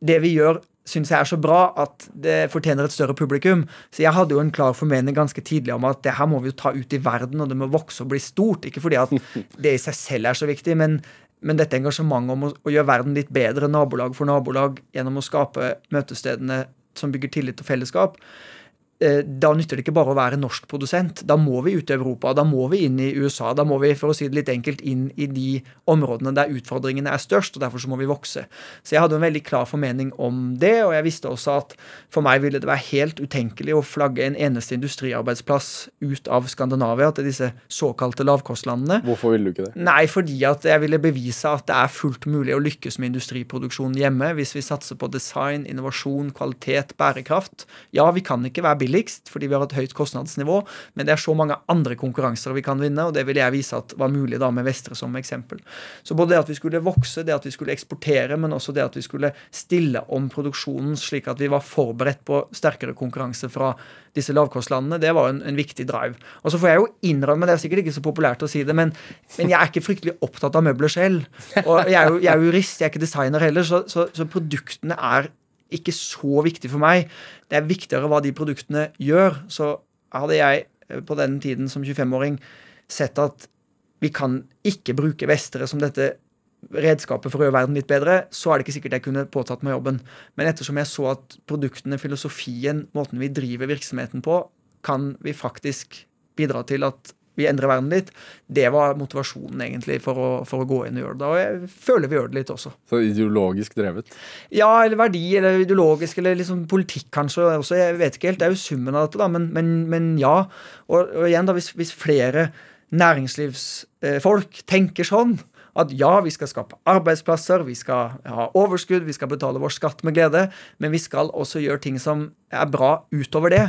det vi gjør, syns jeg er så bra at det fortjener et større publikum. Så jeg hadde jo en klar formening ganske tidlig om at det her må vi jo ta ut i verden, og det må vokse og bli stort. Ikke fordi at det i seg selv er så viktig, men, men dette engasjementet om å, å gjøre verden litt bedre, nabolag for nabolag, gjennom å skape møtestedene som bygger tillit og fellesskap. Eh, Da nytter det ikke bare å være norsk produsent. Da må vi ut i Europa, da må vi inn i USA. Da må vi for å si det litt enkelt, inn i de områdene der utfordringene er størst. og Derfor så må vi vokse. Så jeg hadde en veldig klar formening om det, og jeg visste også at for meg ville det være helt utenkelig å flagge en eneste industriarbeidsplass ut av Skandinavia til disse såkalte lavkostlandene. Hvorfor ville du ikke det? Nei, fordi at jeg ville bevise at det er fullt mulig å lykkes med industriproduksjon hjemme hvis vi satser på design, innovasjon, kvalitet, bærekraft. Ja, vi kan ikke være billigst, fordi vi har et høyt kostnadsnivå, men det er så mange andre konkurranser vi kan vinne, og det vil jeg vise at var mulig da med Vestre som eksempel. Så både det at vi skulle vokse, det at vi skulle eksportere, men også det at vi skulle stille om produksjonen slik at vi var forberedt på sterkere konkurranse fra disse lavkostlandene, det var en, en viktig drive. Og så får jeg jo innrømme, det er sikkert ikke så populært å si det, men, men jeg er ikke fryktelig opptatt av møbler selv. Og jeg er jo, jurist, jeg er ikke designer heller, så, så, så produktene er ikke så viktig for meg. Det er viktigere hva de produktene gjør. Så hadde jeg eh, på den tiden som 25-åring sett at vi kan ikke bruke vestere som dette redskapet for å gjøre verden litt bedre, så er det ikke sikkert jeg kunne påtatt meg jobben. Men ettersom jeg så at produktene, filosofien, måten vi driver virksomheten på, kan vi faktisk bidra til at vi endrer verden litt. Det var motivasjonen egentlig for å, for å gå inn og gjøre det. Og jeg føler vi gjør det litt også. Så ideologisk drevet? Ja, eller verdi, eller ideologisk, eller liksom politikk kanskje også. Jeg vet ikke helt. Det er jo summen av dette, da. Men, men, men ja. Og, og, igjen, da, hvis, hvis flere næringslivsfolk tenker sånn at ja, vi skal skape arbeidsplasser, vi skal ha overskudd, vi skal betale vår skatt med glede, men vi skal også gjøre ting som er bra utover det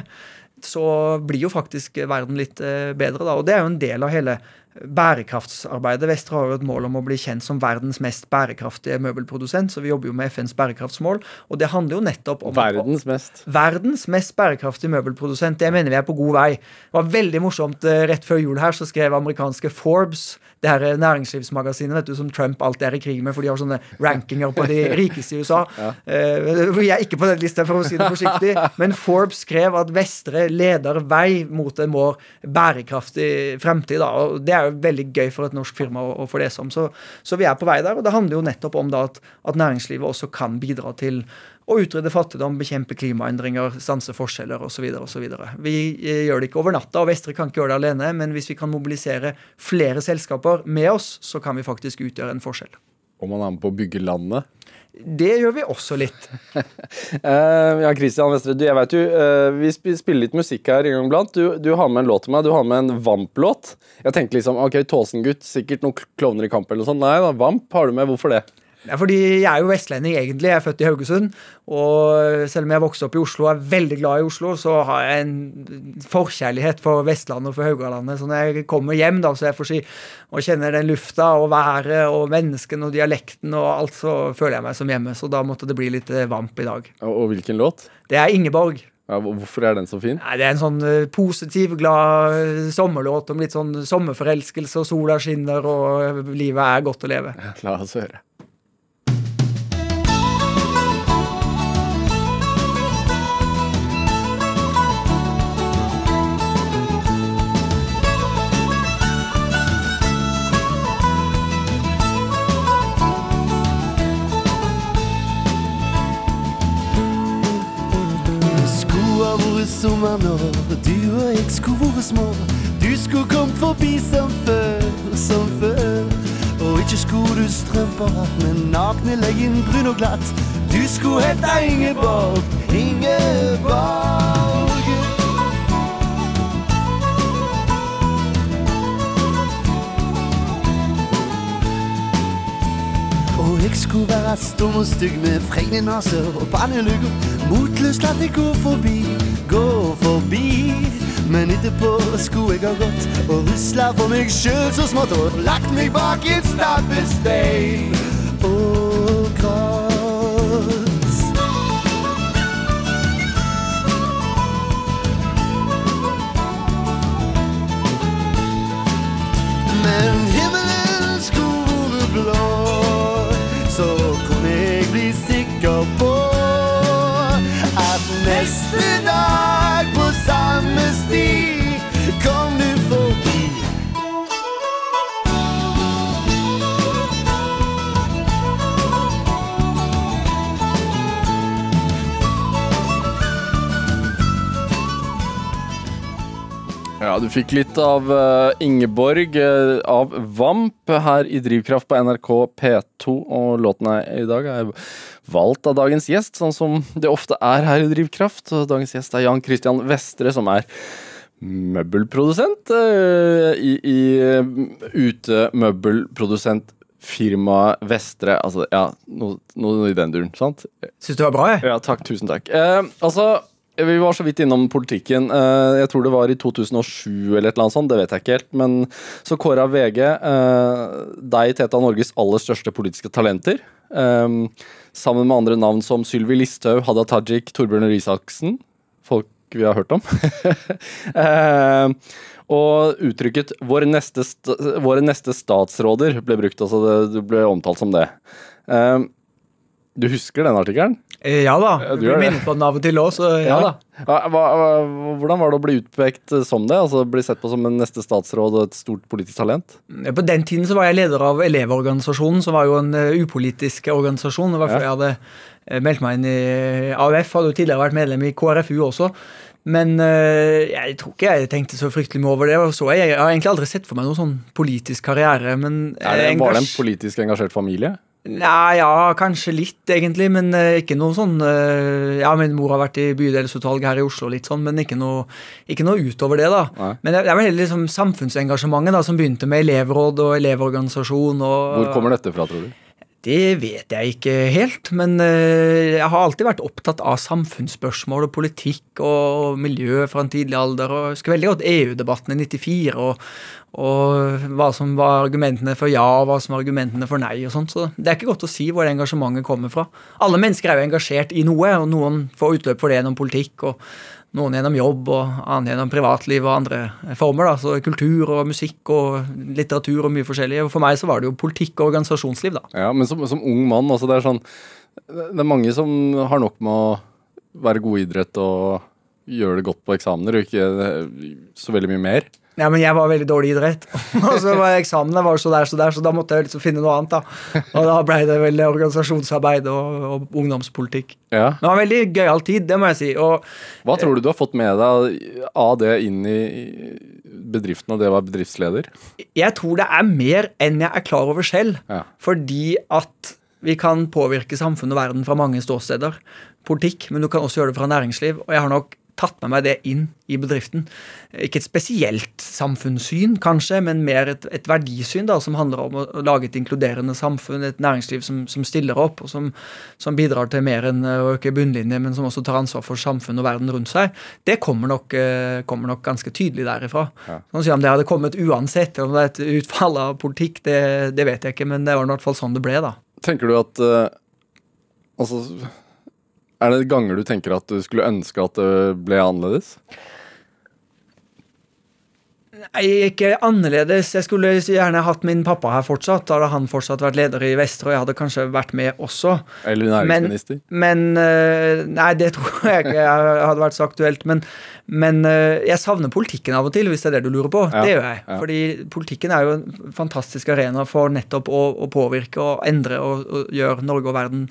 så blir jo faktisk verden litt eh, bedre. Da. Og det er jo en del av hele bærekraftsarbeidet. Vestre har jo et mål om å bli kjent som verdens mest bærekraftige møbelprodusent, så vi jobber jo med FNs bærekraftsmål. Og det handler jo nettopp om Verdens mest? Verdens mest bærekraftige møbelprodusent. Det mener vi er på god vei. Det var veldig morsomt eh, rett før jul her, så skrev amerikanske Forbes det her næringslivsmagasinet vet du, som Trump alltid er i krig med, for de har sånne rankinger på de rikeste i USA. Ja. Jeg vi er ikke på den lista, for å si det forsiktig, men Forbes skrev at Vestre leder vei mot en mer bærekraftig fremtid. Da. og Det er jo veldig gøy for et norsk firma å, å få lese om. Så, så, vi er på vei der. Og det handler jo nettopp om at, at næringslivet også kan bidra til å utrydde fattigdom, bekjempe klimaendringer, stanse forskjeller osv. Vi eh, gjør det ikke over natta, og Vestre kan ikke gjøre det alene, men hvis vi kan mobilisere flere selskaper med oss, så kan vi faktisk utgjøre en forskjell. Om man er med på å bygge landet? Det gjør vi også litt. uh, ja, Christian Vestre, du, jeg vet jo, uh, vi spiller litt musikk her en gang iblant. Du, du, har med en låt til meg. Du har med en Vamp-låt. Jeg tenkte liksom ok, Tåsen-gutt, sikkert noen klovner i kamp eller noe sånt. Nei da, Vamp har du med. Hvorfor det? Fordi jeg er jo vestlending egentlig. Jeg er født i Haugesund. Og selv om jeg vokste opp i Oslo og er veldig glad i Oslo, så har jeg en forkjærlighet for Vestlandet og for Haugalandet. Så når jeg kommer hjem da, så jeg får si, og kjenner den lufta og været og menneskene og dialekten og alt, så føler jeg meg som hjemme. Så da måtte det bli litt eh, vamp i dag. Og hvilken låt? Det er Ingeborg. Ja, hvorfor er den så fin? Nei, det er en sånn uh, positiv, glad uh, sommerlåt om litt sånn sommerforelskelse, og sola skinner, og livet er godt å leve. La oss høre. Sommer nå. Du og jeg skulle vært små. Du skulle kommet forbi som før, som før. Og ikke skulle du strømper, men nakne leggen brun og glatt. Du skulle hete Ingeborg, Ingeborg. Og jeg skulle være stum og stygg med fregne nase og pannelugger. Motløst latt det gå forbi gå forbi. Men etterpå skulle jeg ha gått og rusla for meg sjøl så smått og lagt meg bak et stabbestein og kom du forbi. Ja, du fikk litt av uh, Ingeborg uh, av Vamp her i Drivkraft på NRK P2. Og låten i dag er valgt av dagens gjest, sånn som det ofte er her i Drivkraft. Dagens gjest er Jan Christian Vestre, som er møbelprodusent uh, i, i utemøbelprodusent firma Vestre. Altså, ja, noe, noe, i den duren, sant? Syns du det var bra, jeg. Ja, takk. Tusen takk. altså Vi var så vidt innom politikken. Eh, Jeg tror det var i 2007 eller et eller annet sånt, det vet jeg ikke helt. Men så kåra VG eh, deg til et av Norges aller største politiske talenter. Eh, Sammen med andre navn som Sylvi Listhaug, Hadia Tajik, Torbjørn Røe Isaksen. Folk vi har hørt om. Eh, Og uttrykket 'våre neste, st våre neste statsråder' ble brukt. altså det, det ble omtalt som det. Eh, Du husker den artikkelen? Eh, Ja da. Ja, du blir minnet på den av og til òg, så ja, da. Hva, hvordan var det å bli utpekt som det? Altså Bli sett på som en neste statsråd og et stort politisk talent? På den tiden så var jeg leder av Elevorganisasjonen, som var jo en eh, upolitisk organisasjon. Det var før Ja. jeg hadde eh, meldt meg inn i AUF. Hadde jo tidligere vært medlem i KrFU også. Men eh, jeg tror ikke jeg tenkte så fryktelig mye over det. jeg, jeg har egentlig aldri sett for meg noen sånn politisk karriere. Men Er det, eh, var det en politisk engasjert familie? Nei, ja, kanskje litt, egentlig. Men eh, ikke noe sånn eh, Ja, min mor har vært i bydelsutvalget her i Oslo, litt sånn, men ikke noe, ikke noe utover det, da. Nei. Men det, det er vel heller liksom samfunnsengasjementet da, som begynte med elevråd og elevorganisasjon. Og, Hvor kommer dette fra, tror du? Det vet jeg ikke helt, men eh, jeg har alltid vært opptatt av samfunnsspørsmål og politikk og miljø fra en tidlig alder. og Jeg husker veldig godt EU-debatten i 94 og, og hva som var argumentene for ja og hva som var argumentene for nei. og sånt, så Det er ikke godt å si hvor det engasjementet kommer fra. Alle mennesker er jo engasjert i noe, og noen får utløp for det gjennom politikk. og noen gjennom jobb og annen gjennom privatliv og andre former. da, så Kultur og musikk og litteratur og mye forskjellig. For meg så var det jo politikk og organisasjonsliv, da. Ja, Men som, som ung mann, altså det er sånn Det er mange som har nok med å være god i idrett og gjøre det godt på eksamener, og ikke så veldig mye mer. Ja, men jeg var veldig dårlig i idrett. og så var eksamene var så der, så der, så da måtte jeg liksom finne noe annet. da. Og da ble det vel organisasjonsarbeid og, og ungdomspolitikk. Ja. Det var en veldig gøyal tid, det må jeg si. Og Hva tror du du har fått med deg av det inn i bedriften og det å være bedriftsleder? jeg tror det er mer enn jeg er klar over selv. Ja. Fordi at vi kan påvirke samfunnet og verden fra mange ståsteder. Politikk, men du kan også gjøre det fra næringsliv. Og jeg har nok tatt med meg det inn i bedriften. Ikke et spesielt samfunnssyn, kanskje, men mer et, et verdisyn da, som handler om å, å lage et inkluderende samfunn, et næringsliv som, som stiller opp, og som, som bidrar til mer enn å øke bunnlinje, men som også tar ansvar for samfunnet og verden rundt seg. Det kommer nok, eh, kommer nok ganske tydelig derifra. Ja. Sånn Om det hadde kommet uansett, om det er et utfall av politikk, det, det vet jeg ikke, men det var i hvert fall sånn det ble, da. Tenker du at uh, Altså Er det ganger du tenker at du skulle ønske at det ble annerledes? Nei, ikke annerledes. Jeg skulle gjerne hatt min pappa her fortsatt. Da hadde han fortsatt vært leder i Vestre, og jeg hadde kanskje vært med også. Eller næringsminister? Men men Nei, det tror jeg ikke hadde vært så aktuelt. Men, men eh, jeg savner politikken av og til, hvis det er det du lurer på. Ja, Det gjør jeg. ja. Fordi politikken er jo en fantastisk arena for nettopp å, å påvirke og endre og, og gjøre Norge og verden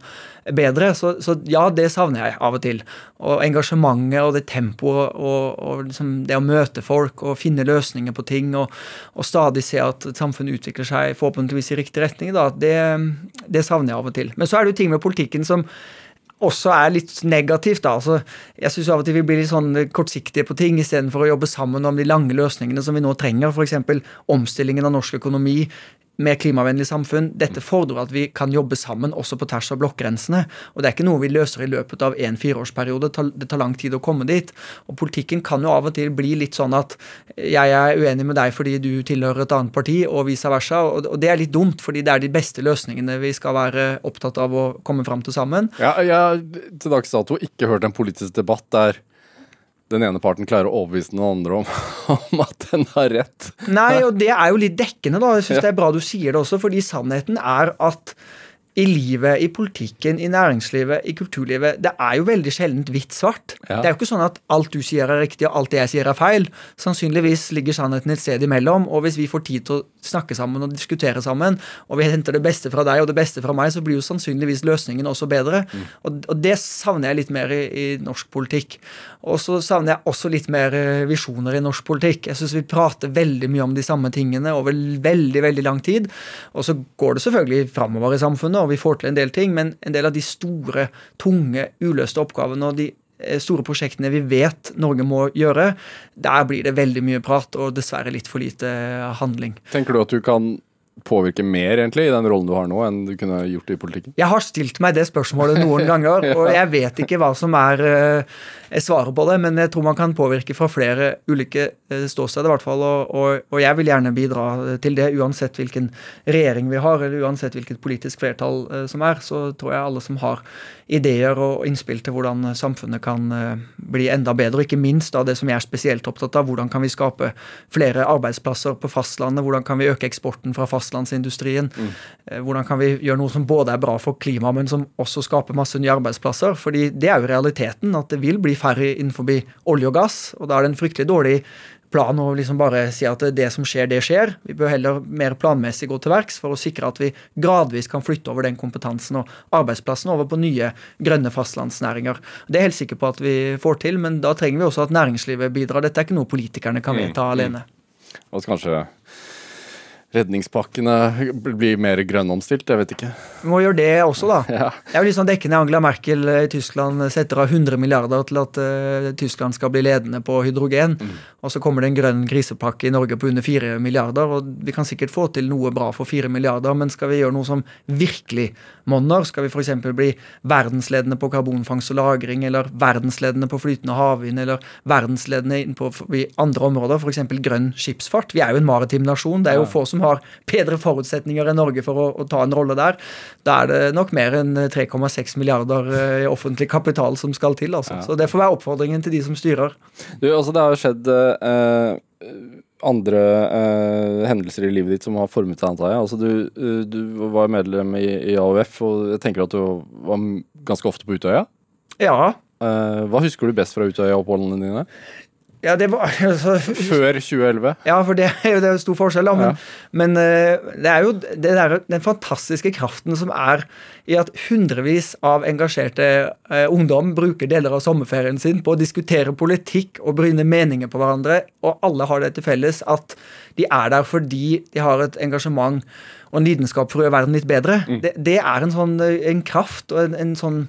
bedre. Så, så ja, det savner jeg av og til. Og engasjementet og det tempoet og, og liksom det å møte folk og finne løsninger på ting og, og stadig se at samfunnet utvikler seg forhåpentligvis i riktig retning, da, det, det savner jeg av og til. Men så er det jo ting med politikken som også er litt negativt. da, altså Jeg syns av og til vi blir litt sånn kortsiktige på ting istedenfor å jobbe sammen om de lange løsningene som vi nå trenger. F.eks. omstillingen av norsk økonomi med klimavennlig samfunn. Dette fordrer at vi kan jobbe sammen også på tvers av blokkgrensene. Og det er ikke noe vi løser i løpet av en fireårsperiode. Det tar- lang tid å komme dit. Og politikken kan jo av og til bli litt sånn at jeg er uenig med deg fordi du tilhører et annet parti, og vice versa. Og det er litt dumt, fordi det er de beste løsningene vi skal være opptatt av å komme fram til sammen. Ja, jeg har til dags dato ikke hørt en politisk debatt der den ene parten klarer å overbevise den andre om, om at den har rett. Nei, og det er jo litt dekkende, da. Jeg syns det er bra du sier det også, fordi sannheten er at i livet, i politikken, i næringslivet, i kulturlivet, det er jo veldig sjeldent hvitt-svart. Ja. Det er jo ikke sånn at alt du sier er riktig, og alt jeg sier er feil. Sannsynligvis ligger sannheten et sted imellom, og hvis vi får tid til å snakke sammen og diskutere sammen, og vi henter det beste fra deg og det beste fra meg, så blir jo sannsynligvis løsningen også bedre. Og, og det savner jeg litt mer i, i norsk politikk. Og så savner jeg også litt mer eh, visjoner i norsk politikk. Jeg syns vi prater veldig mye om de samme tingene over veldig, veldig lang tid. Og så går det selvfølgelig framover i samfunnet, og vi får til en del ting, men en del av de store, tunge, uløste oppgavene og de eh, store prosjektene vi vet Norge må gjøre, der blir det veldig mye prat og dessverre litt for lite handling. Tenker du at du kan påvirke mer egentlig i den rollen du har nå, enn du kunne gjort i politikken? Jeg har stilt meg det spørsmålet noen ganger, og jeg vet ikke hva som er uh, svaret på det, men jeg tror man kan påvirke fra flere ulike uh, ståsteder, i hvert fall. Og, og, og, jeg vil gjerne bidra til det, uansett hvilken regjering vi har, eller uansett hvilket politisk flertall uh, som er. Så tror jeg alle som har ideer og innspill til hvordan samfunnet kan bli enda bedre, og ikke minst da det som jeg er spesielt opptatt av, hvordan kan vi skape flere arbeidsplasser på fastlandet, hvordan kan vi øke eksporten fra fastlandet fastlandsindustrien. Mm. Hvordan kan vi gjøre noe som både er bra for klimaet, men som også skaper masse nye arbeidsplasser? Fordi det er jo realiteten, at det vil bli færre innenfor olje og gass. Og da er det en fryktelig dårlig plan å liksom bare si at det som skjer, det skjer. Vi bør heller mer planmessig gå til verks for å sikre at vi gradvis kan flytte over den kompetansen og arbeidsplassen over på nye grønne fastlandsnæringer. Det er jeg helt sikker på at vi får til, men da trenger vi også at næringslivet bidrar. Dette er ikke noe politikerne kan mm, vedta mm, alene. Og kanskje redningspakkene blir mer grønnomstilt? Jeg vet ikke. Vi må gjøre det også, da. Ja. Det er jo litt sånn dekkende Angela Merkel i Tyskland setter av 100 milliarder til at uh, Tyskland skal bli ledende på hydrogen. Mm. Og så kommer det en grønn krisepakke i Norge på under 4 milliarder. Og vi kan sikkert få til noe bra for 4 milliarder, men skal vi gjøre noe som virkelig monner, skal vi f.eks. bli verdensledende på karbonfangst og -lagring, eller verdensledende på flytende havvind, eller verdensledende på andre områder, f.eks. grønn skipsfart. Vi er jo en maritim nasjon. Det er jo få som har bedre forutsetninger enn Norge for å, å ta en rolle der, da er det nok mer enn 3,6 milliarder eh, i offentlig kapital som skal til. Altså. Ja. Så det får være oppfordringen til de som styrer. Du, altså Det har jo skjedd eh, andre eh, hendelser i livet ditt som har formet deg, antar jeg. Altså, du, eh, du var medlem i, i, AUF, og jeg tenker at du var ganske ofte på Utøya? Ja. Eh, hva husker du best fra Utøya-oppholdene dine? Ja, det var altså, Før 2011? Ja, for det er jo det er stor forskjell. Da. Men, ja. men uh, det er jo det der, den fantastiske kraften som er i at hundrevis av engasjerte eh, ungdom bruker deler av sommerferien sin på å diskutere politikk og bryne meninger på hverandre, og alle har det til felles at de er der fordi de har et engasjement og en lidenskap for å gjøre verden litt bedre. Mm. Det, det, er en sånn en kraft og en, en sånn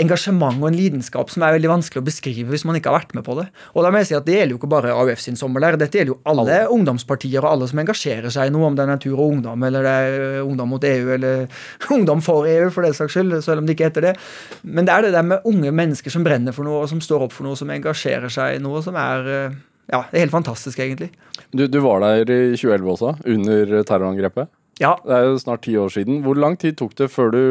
engasjement og en lidenskap som er veldig vanskelig å beskrive hvis man ikke har vært med på det. Og da må jeg si at Det gjelder jo ikke bare AUF sin sommerleir, dette gjelder jo alle, alle, ungdomspartier og alle som engasjerer seg i noe, om det er Natur og Ungdom eller det er eh, Ungdom mot EU eller Ungdom for EU, for det saks skyld, selv om det ikke heter det. Men det er det der med unge mennesker som brenner for noe, og som står opp for noe, som engasjerer seg i noe, som er eh, ja, det er helt fantastisk, egentlig. Du, du var der i 2011 også, under terrorangrepet? Ja. Det er jo snart ti år siden. Hvor lang tid tok det før du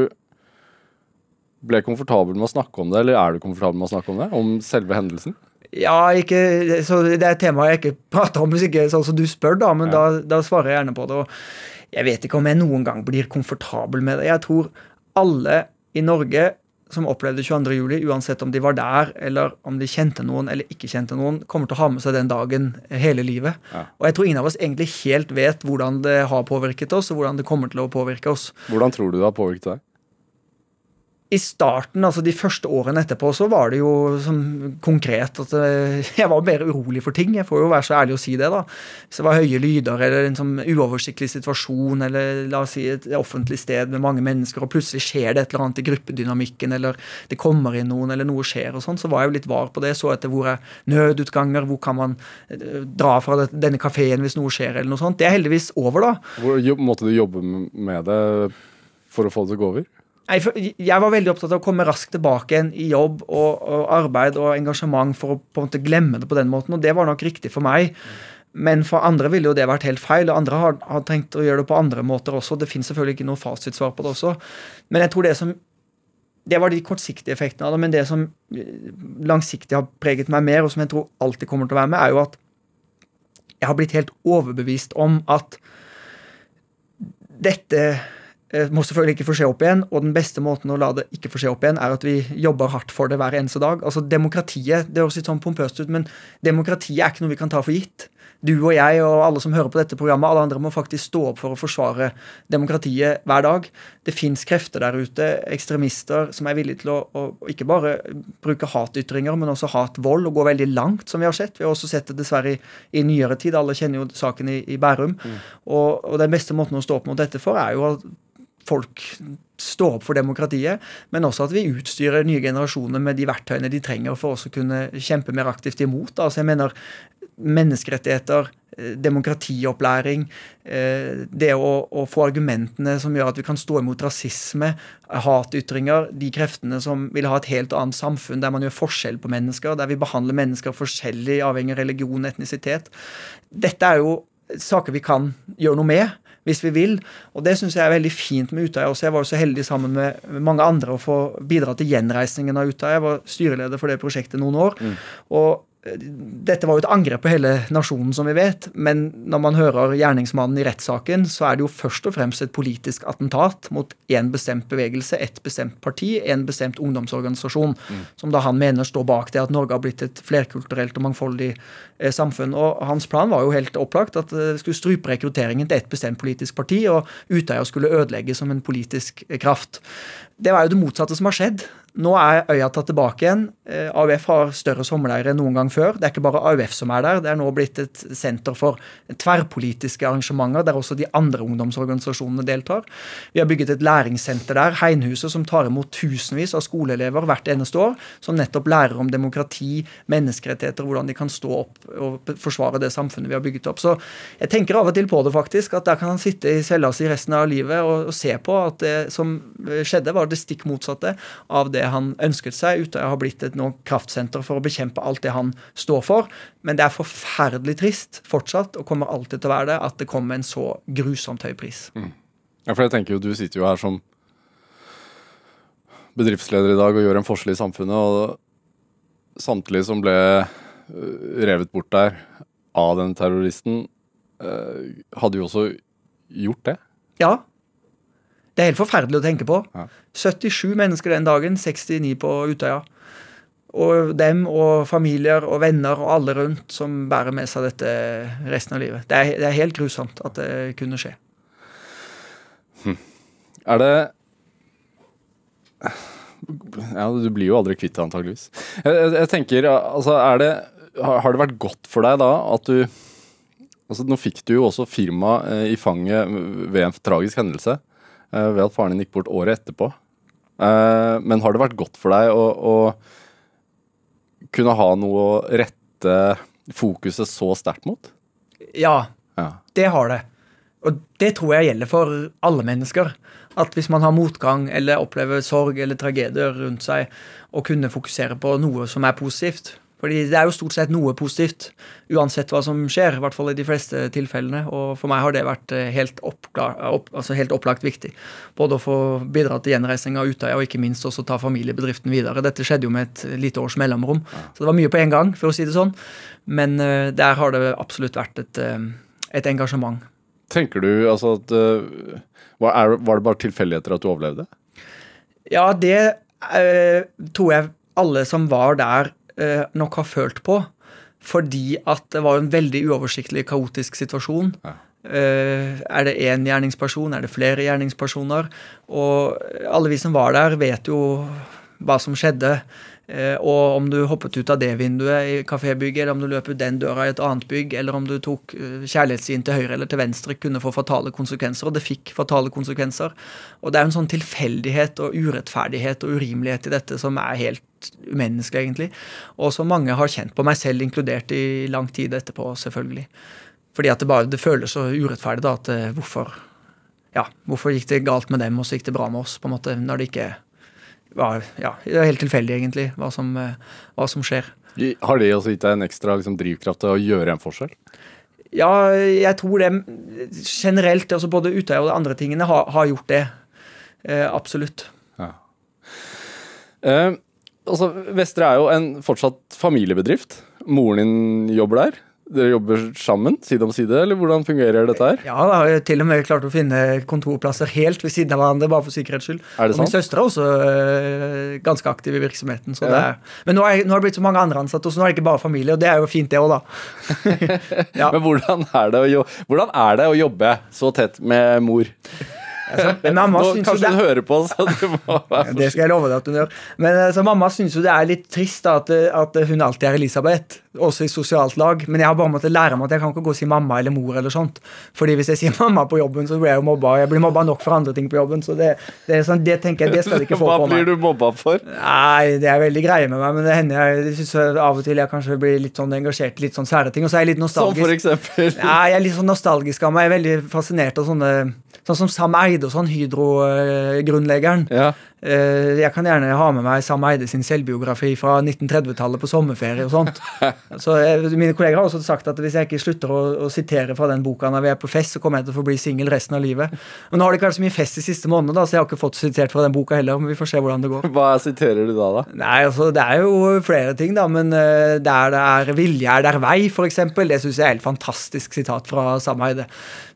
ble komfortabel med å snakke om det, eller er du komfortabel med å snakke om det? Om selve hendelsen? Ja, ikke, så det er et tema jeg ikke prater om hvis ikke sånn som du spør, da, men ja. da, da, svarer jeg gjerne på det. Og jeg vet ikke om jeg noen gang blir komfortabel med det. Jeg tror alle i Norge som opplevde 22.07, uansett om de var der, eller om de kjente noen eller ikke kjente noen, kommer til å ha med seg den dagen hele livet. Ja. Og jeg tror ingen av oss egentlig helt vet hvordan det har påvirket oss, og hvordan det kommer til å påvirke oss. Hvordan tror du det har påvirket deg? I starten, altså de første årene etterpå, så var det jo konkret at eh, jeg var mer urolig for ting. Jeg får jo være så ærlig å si det, da. Hvis det var høye lyder eller en sånn uoversiktlig situasjon, eller la oss si et offentlig sted med mange mennesker, og plutselig skjer det et eller annet i gruppedynamikken, eller det kommer inn noen, eller noe skjer og sånn, så var jeg jo litt var på det. Så etter hvor er nødutganger, hvor kan man eh, dra fra denne kafeen hvis noe skjer, eller noe sånt. Det er heldigvis over, da. Hvor måtte du jobbe med det for å få det til å gå over? Jeg var veldig opptatt av å komme raskt tilbake igjen i jobb og, og, arbeid og engasjement for å på en måte glemme det på den måten, og det var nok riktig for meg. Men for andre ville jo det vært helt feil, og andre har, har tenkt å gjøre det på andre måter også. Det finnes selvfølgelig ikke noe fasitsvar på det også. Men jeg tror det som det var de kortsiktige effektene av det, men det som langsiktig har preget meg mer, og som jeg tror alltid kommer til å være med, er jo at jeg har blitt helt overbevist om at dette Eh, må selvfølgelig ikke få skje opp igjen, og den beste måten å la det ikke få skje opp igjen, er at vi jobber hardt for det hver eneste dag. Altså Demokratiet det høres litt sånn pompøst ut, men demokratiet er ikke noe vi kan ta for gitt. Du og jeg og alle som hører på dette programmet, alle andre må faktisk stå opp for å forsvare demokratiet hver dag. Det fins krefter der ute, ekstremister, som er villige til å, å, ikke bare bruke hatytringer, men også hatvold, og gå veldig langt, som vi har sett. Vi har også sett det dessverre i, i nyere tid. Alle kjenner jo saken i, i Bærum. Mm. Og, og den beste måten å stå opp mot dette for, er jo at folk står opp for demokratiet, men også at vi utstyrer nye generasjoner med de verktøyene de trenger for å kunne kjempe mer aktivt imot. Altså jeg mener Menneskerettigheter, eh, demokratiopplæring, eh, det å, å, få argumentene som gjør at vi kan stå imot rasisme, hatytringer, de kreftene som vil ha et helt annet samfunn der man gjør forskjell på mennesker, der vi behandler mennesker forskjellig avhengig av religion og etnisitet. Dette er jo saker vi kan gjøre noe med hvis vi vil. Og det syns jeg er veldig fint med Utøya også. Jeg var jo så heldig sammen med mange andre å få bidra til gjenreisningen av Utøya. Jeg var styreleder for det prosjektet noen år. Mm. og dette var jo et angrep på hele nasjonen, som vi vet. Men når man hører gjerningsmannen i rettssaken, så er det jo først og fremst et politisk attentat mot én bestemt bevegelse, ett bestemt parti, en bestemt ungdomsorganisasjon. Mm. Som da han mener står bak det at Norge har blitt et flerkulturelt og mangfoldig eh, samfunn. Og hans plan var jo helt opplagt at det skulle strupe rekrutteringen til ett bestemt politisk parti, og Utøya skulle ødelegges som en politisk kraft. Det var jo det motsatte som har skjedd. Nå er øya tatt tilbake igjen. Eh, AUF har større sommerleirer enn noen gang før. Det er ikke bare AUF som er der, det er nå blitt et senter for tverrpolitiske arrangementer der også de andre ungdomsorganisasjonene deltar. Vi har bygget et læringssenter der, Heinhuset, som tar imot tusenvis av skoleelever hvert eneste år, som nettopp lærer om demokrati, menneskerettigheter, hvordan de kan stå opp og forsvare det samfunnet vi har bygget opp. Så jeg tenker av og til på det, faktisk, at der kan han sitte i cella si resten av livet og, og se på at det som skjedde, var det stikk motsatte av det det han ønsket seg. Utøya har blitt et nå kraftsenter for å bekjempe alt det han står for. Men det er forferdelig trist fortsatt, og kommer alltid til å være det, at det kom med en så grusomt høy pris. Mm. Ja, for jeg tenker jo, Du sitter jo her som bedriftsleder i dag og gjør en forskjell i samfunnet. og Samtidig som ble øh, revet bort der av den terroristen, øh, hadde jo også gjort det? Ja, det er helt forferdelig å tenke på. Ja. 77 mennesker den dagen, 69 på Utøya. Og dem og familier og venner og alle rundt som bærer med seg dette resten av livet. Det er, det er helt grusomt at det kunne skje. Hm. Er det Ja, du blir jo aldri kvitt det, antageligvis. Jeg, jeg, jeg, tenker, altså, er det Har det vært godt for deg da at du Altså, nå fikk du jo også firma eh, i fanget ved en tragisk hendelse. Eh, ved at faren din gikk bort året etterpå. Eh, men har det vært godt for deg å, å kunne ha noe å rette fokuset så sterkt mot? Ja, ja, det har det. Og det tror jeg gjelder for alle mennesker. At hvis man har motgang eller opplever sorg eller tragedier rundt seg, å kunne fokusere på noe som er positivt. Fordi det er jo stort sett noe positivt, uansett hva som skjer. I hvert fall i de fleste tilfellene. Og for meg har det vært eh, helt, oppklar, opp, altså helt opplagt viktig. Både å få bidra til gjenreising av Utøya, og ikke minst også ta familiebedriften videre. Dette skjedde jo med et lite års mellomrom, så det var mye på en gang, for å si det sånn. Men uh, der har det absolutt vært et, uh, et engasjement. Tenker du altså at var, var, det bare tilfeldigheter at du overlevde? Ja, det tror jeg alle som var der eh, nok har følt på. Fordi at det var en veldig uoversiktlig, kaotisk situasjon. Ja. Eh, er det én gjerningsperson? Er det flere gjerningspersoner? Og alle vi som var der, vet jo hva som skjedde. Eh, og om du hoppet ut av det vinduet i kafébygget, eller om du løp ut den døra i et annet bygg, eller om du tok kjærlighetssiden kjærlighetsstien til høyre eller til venstre, kunne få fatale konsekvenser. Og det fikk fatale konsekvenser. Og det er en sånn tilfeldighet og urettferdighet og urimelighet i dette som er helt umenneskelig, egentlig. Og som mange har kjent på, meg selv inkludert i lang tid etterpå, selvfølgelig. Fordi at det bare det føles så urettferdig, da, at eh, hvorfor ja, hvorfor gikk det galt med dem, og så gikk det bra med oss, på en måte, når det ikke var, ja, det er helt tilfeldig, egentlig, hva som, eh, hva som, skjer. Har det også gitt deg en ekstra liksom, drivkraft til å gjøre en forskjell? Ja, jeg tror det generelt, altså både Utøya og de andre tingene, har, har gjort det. Eh, absolutt. Ja. Eh, altså, Vestre er jo en fortsatt familiebedrift. Moren din jobber der dere jobber sammen, side om side, eller hvordan fungerer dette her? Ja, da har jeg til og med klart å finne kontorplasser helt ved siden av hverandre, bare for sikkerhets skyld. Er det sant? Og min søster er også øh, ganske aktiv i virksomheten. Ja. Er, men nå, er, nå, har det blitt så mange andre ansatte, så nå er det ikke bare familie, og det er jo fint, det òg, da. ja. Men hvordan er, å, hvordan er, det å, jobbe så tett med mor? Altså, mamma Nå, jo kanskje det hun hører på, så du må være Det skal jeg love deg at hun gjør. Men altså, mamma syns jo det er litt trist da, at, at hun alltid er Elisabeth, også i sosialt lag. Men jeg har bare måttet lære meg at jeg kan ikke gå og si mamma eller mor eller sånt. Fordi hvis jeg sier mamma på jobben, så blir jeg jo mobba. Jeg blir mobba nok for andre ting på jobben, så det, det, sånn, det tenker jeg, det skal de ikke få på meg. Hva blir du mobba for? Nei, det er veldig greie med meg, men det hender jeg, jeg synes av og til jeg kanskje blir litt sånn engasjert i litt sånn sære ting. Og så er jeg litt Som nostalgisk. for eksempel Ja, jeg er litt sånn nostalgisk av meg. Jeg er veldig fascinert av sånne Sånn som Sam Eide og sånn, Hydro-grunnleggeren. Ja. Eh, Jeg kan gjerne ha med meg Sam Eide sin selvbiografi fra 1930-tallet på sommerferie og sånt. Så eh, Mine kolleger har også sagt at hvis jeg ikke slutter å, å sitere fra den boka når vi er på fest, så kommer jeg til å få bli singel resten av livet. Men nå har det ikke vært så mye fest de siste månedene, så jeg har ikke fått sitert fra den boka heller. Men vi får se hvordan det går. Hva siterer du da, da? Nei, altså Det er jo flere ting, da, men uh, der det er vilje, er der vei, f.eks. Det syns jeg er helt fantastisk sitat fra Sam Eide.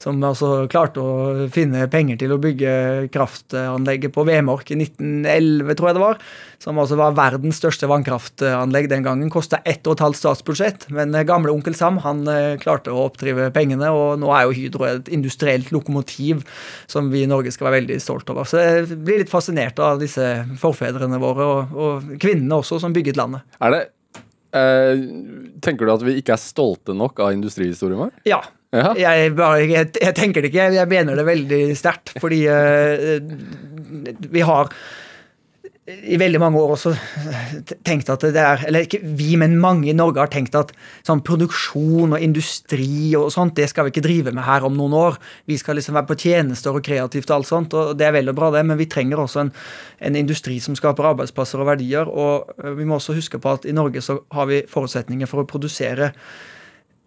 Som altså klarte å finne penger til å bygge kraftanlegget på Vemork i 1911, tror jeg det var. Som altså var verdens største vannkraftanlegg den gangen. Kosta ett og et halvt statsbudsjett. Men eh, gamle onkel Sam han eh, klarte å oppdrive pengene, og nå er jo Hydro et industrielt lokomotiv som vi i Norge skal være veldig stolt over. Så jeg blir litt fascinert av disse forfedrene våre, og, og kvinnene også, som bygget landet. Er det eh, Tenker du at vi ikke er stolte nok av industrihistorien vår? Ja. Ja. Jeg, bare, jeg, jeg tenker det ikke, jeg mener det veldig sterkt. Fordi eh, vi har i veldig mange år også tenkt at det er Eller ikke vi, men mange i Norge har tenkt at sånn produksjon og industri og sånt, det skal vi ikke drive med her om noen år. Vi skal liksom være på tjenester og kreativt og alt sånt, og det er vel og bra, det, men vi trenger også en, en industri som skaper arbeidsplasser og verdier. Og vi må også huske på at i Norge så har vi forutsetninger for å produsere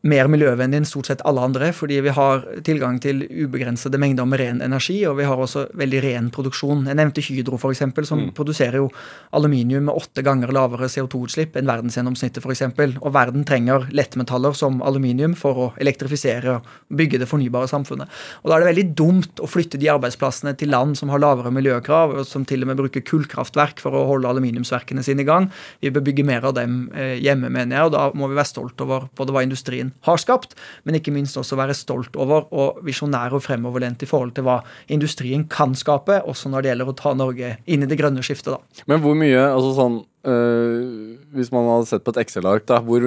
mer miljøvennlig enn stort sett alle andre, fordi vi har tilgang til ubegrensede mengder med ren energi, og vi har også veldig ren produksjon. Jeg nevnte Hydro, f.eks., som produserer jo aluminium med åtte ganger lavere CO2-utslipp enn verdensgjennomsnittet, f.eks. Og verden trenger lettmetaller som aluminium for å elektrifisere og bygge det fornybare samfunnet. Og da er det veldig dumt å flytte de arbeidsplassene til land som har lavere miljøkrav, og som til og med bruker kullkraftverk for å holde aluminiumsverkene sine i gang. Vi bør bygge mer av dem eh, hjemme, mener jeg, og da må vi være stolt over både hva industrien har skapt, men ikke minst også være stolt over og visjonær og fremoverlent i forhold til hva industrien kan skape, også når det gjelder å ta Norge inn i det grønne skiftet. da. Men hvor mye, altså sånn øh, Hvis man hadde sett på et Excel-ark, da, hvor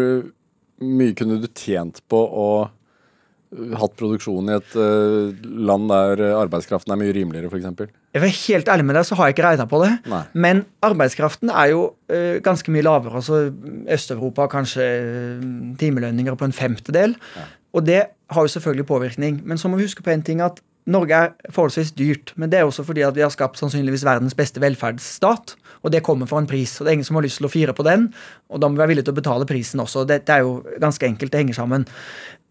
mye kunne du tjent på å øh, hatt produksjon i et øh, land der arbeidskraften er mye rimeligere, f.eks.? Jeg er helt ærlig med deg, så har jeg ikke regna på det. Nei. Men arbeidskraften er jo eh, ganske mye lavere. altså Øst-Europa har kanskje eh, timelønninger på en femtedel. Og det har jo selvfølgelig påvirkning. Men så må vi huske på en ting at Norge er forholdsvis dyrt. Men det er også fordi at vi har skapt sannsynligvis verdens beste velferdsstat. Og det kommer for en pris. Og det er ingen som har lyst til å fire på den. Og da må vi være villige til å betale prisen også. Dette er jo ganske enkelt, det henger sammen.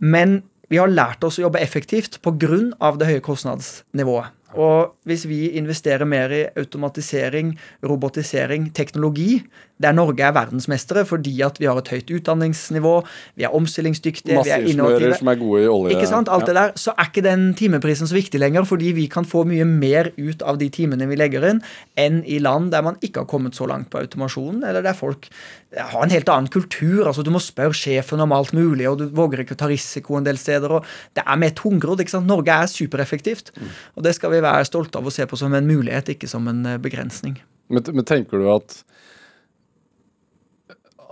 Men vi har lært oss å jobbe effektivt pga. det høye kostnadsnivået. Og hvis vi investerer mer i automatisering, robotisering, teknologi, der Norge er verdensmestere fordi at vi har et høyt utdanningsnivå, vi er omstillingsdyktige, vi er innovative som er gode i olje. ikke sant? Alt Ja. det der, Så er ikke den timeprisen så viktig lenger, fordi vi kan få mye mer ut av de timene vi legger inn, enn i land der man ikke har kommet så langt på automasjonen, eller der folk har en helt annen kultur. altså Du må spørre sjefen om alt mulig, og du våger ikke å ta risiko en del steder. og Det er mer tungrodd. ikke sant? Norge er supereffektivt, og det skal vi være stolte av å se på som en mulighet, ikke som en eh, begrensning. Men, men tenker du at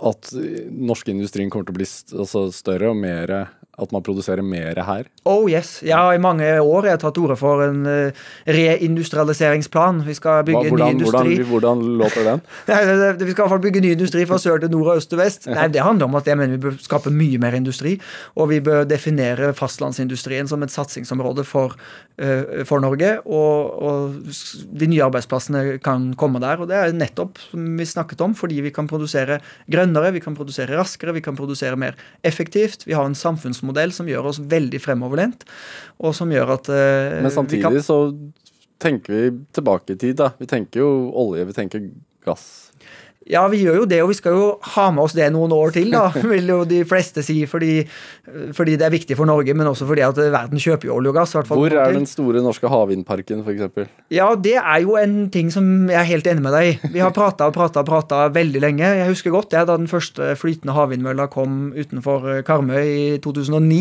at norske industrien kommer til å bli st altså større og mer At man produserer mer her? Oh yes. Jeg har i mange år jeg har tatt ordet for en eh, reindustrialiseringsplan. Vi skal Hva, hvordan, ny industri. hvordan, hvordan låter den? Nei, Vi skal i hvert fall bygge ny industri fra sør til nord og øst til vest. Nei, Det handler om at jeg mener vi bør skape mye mer industri. Og vi bør definere fastlandsindustrien som et satsingsområde for, eh, for Norge. Og, og de nye arbeidsplassene kan komme der. Og det er nettopp som vi snakket om, fordi vi kan produsere grønnere, vi kan produsere raskere, vi kan produsere mer effektivt. Vi har en samfunnsmodell som gjør oss veldig fremoverlent, og som gjør at eh, Men samtidig kan, så tenker vi tilbake i tid, da. Vi tenker jo olje, vi tenker gass. Ja, vi gjør jo det, og vi skal jo ha med oss det noen år til, da, vil jo de fleste si. Fordi, fordi det er viktig for Norge, men også fordi at verden kjøper jo olje og gass. Hvor er til. den store norske havvindparken, f.eks.? Ja, det er jo en ting som jeg er helt enig med deg i. Vi har prata og prata og prata veldig lenge. Jeg husker godt det da den første flytende havvindmølla kom utenfor eh, Karmøy i 2009.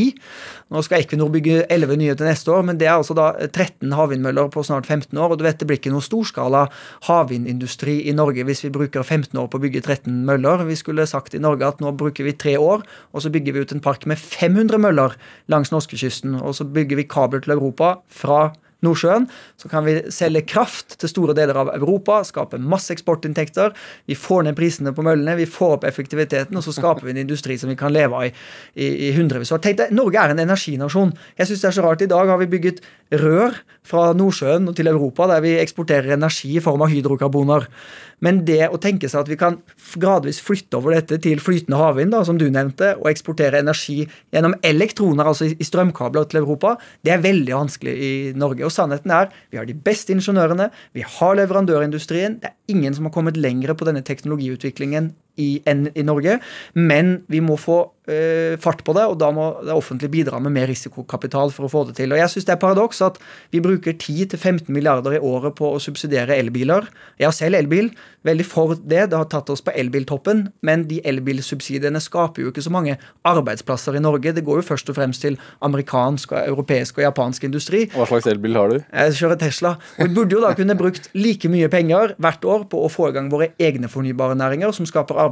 Nå skal Equinor bygge 11 nye til neste år, men det er altså da 13 havvindmøller på snart 15 år. Og du vet det blir ikke noe storskala havvindindustri i Norge hvis vi bruker 15 år på å bygge 13 møller. Vi skulle sagt i Norge at nå bruker vi tre år, og så bygger vi ut en park med 500 møller langs norskekysten. Og så bygger vi kabel til Europa fra Nordsjøen. Så kan vi selge kraft til store deler av Europa, skape masse eksportinntekter. Vi får ned prisene på møllene, vi får opp effektiviteten, og så skaper vi en industri som vi kan leve av i, i, i hundrevis av år. Norge er en energinasjon. Jeg syns det er så rart. I dag har vi bygget rør fra Nordsjøen til Europa der vi eksporterer energi i form av hydrokarboner. Men det å tenke seg at vi kan gradvis flytte over dette til flytende havvind, som du nevnte, og eksportere energi gjennom elektroner, altså i i strømkabler til Europa, det er veldig vanskelig i Norge. Og sannheten er, vi har de beste ingeniørene, vi har leverandørindustrien. Det er ingen som har kommet lengre på denne teknologiutviklingen i, enn i Norge. Men vi må få eh, fart på det, og da må det offentlige bidra med mer risikokapital for å få det til. Og jeg syns det er paradoks at vi bruker 10-15 milliarder i året på å subsidiere elbiler. Jeg har selv elbil, veldig for det. Det har tatt oss på elbiltoppen, men de elbilsubsidiene skaper jo ikke så mange arbeidsplasser i Norge. Det går jo først og fremst til amerikansk, europeisk og japansk industri. Hva slags elbil har du? Jeg kjører Tesla. Vi burde jo da kunne brukt like mye penger hvert år på å få i gang våre egne fornybare næringer som skaper arbeidsplasser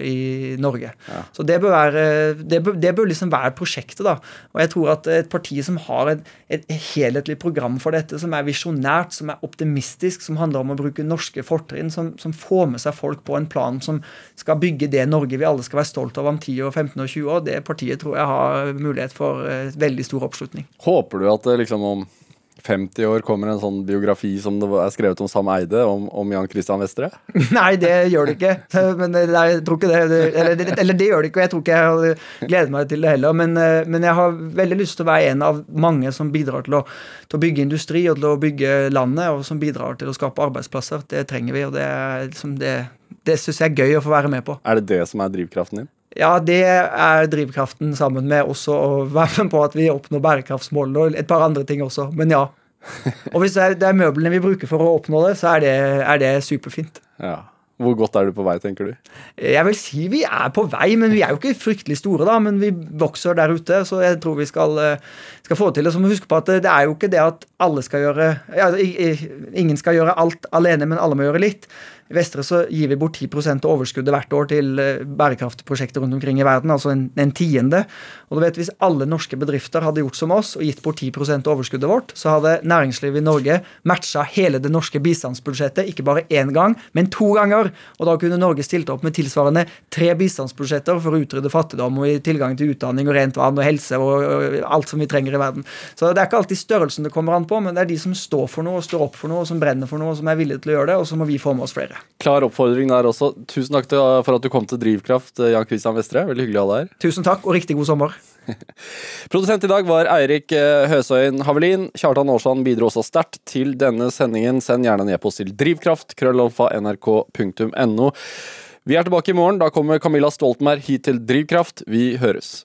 i Norge. Så det bør, være, det, bør, det bør liksom være prosjektet, da. Og jeg tror at et parti som har et, et helhetlig program for dette, som er visjonært, som er optimistisk, som handler om å bruke norske fortrinn, som, som får med seg folk på en plan som skal bygge det Norge vi alle skal være stolt av om 10 og 15 og 20 år, det partiet tror jeg har mulighet for eh, veldig stor oppslutning. Håper du at det liksom om 50 år kommer en sånn biografi som det er skrevet om Sam Eide, om, om Jan Christian Vestre? Nei, det gjør det ikke. Men det, nei, jeg tror ikke det. eller, det eller det gjør det ikke, og jeg tror ikke jeg gleder meg til det heller. Men, eh, men jeg har veldig lyst til å være en av mange som bidrar til å, til å bygge industri og til å bygge landet, og som bidrar til å skape arbeidsplasser. Det trenger vi, og det, liksom det, det syns jeg er gøy å få være med på. Er det det som er drivkraften din? Ja, det er drivkraften sammen med også å være med på at vi oppnår bærekraftsmålene og et par andre ting også. Men ja. Og hvis det er, det er møblene vi bruker for å oppnå det, så er det, er det superfint. Ja. Hvor godt er du på vei, tenker du? Jeg vil si vi er på vei, men vi er jo ikke fryktelig store, da. Men vi vokser der ute, så jeg tror vi skal, eh, skal få til det. Så må vi huske på at det er jo ikke det at alle skal gjøre ja, Ingen skal gjøre alt alene, men alle må gjøre litt. I Vestre så gir vi bort 10% av overskuddet hvert år til eh, bærekraftprosjekter rundt omkring i verden, altså en, en tiende. Og du vet, Hvis alle norske bedrifter hadde gjort som oss og gitt bort 10% av overskuddet vårt, så hadde næringslivet i Norge matcha hele det norske bistandsbudsjettet, ikke bare én gang, men to ganger. Og da kunne Norge stilt opp med tilsvarende tre bistandsbudsjetter for å utrydde fattigdom og tilgang til utdanning og rent vann og helse og alt som vi trenger i verden. Så det er ikke alltid størrelsen det kommer an på, men det er de som står for noe, og står opp for noe, og som brenner for noe, og som er villige til å gjøre det, og så må vi få med oss flere. Klar oppfordring der også. Tusen takk for at du kom til Drivkraft, eh, Jan Christian Vestre. Veldig hyggelig å ha deg her. Tusen takk, og riktig god sommer. Produsent i dag var Eirik eh, Høsøyen Havelin. Kjartan Aarsand bidro også sterkt til denne sendingen. Send gjerne en e-post til drivkraft, krøllalfa, nrk.no. Vi er tilbake i morgen. Da kommer Camilla Stoltenberg hit til Drivkraft. Vi høres.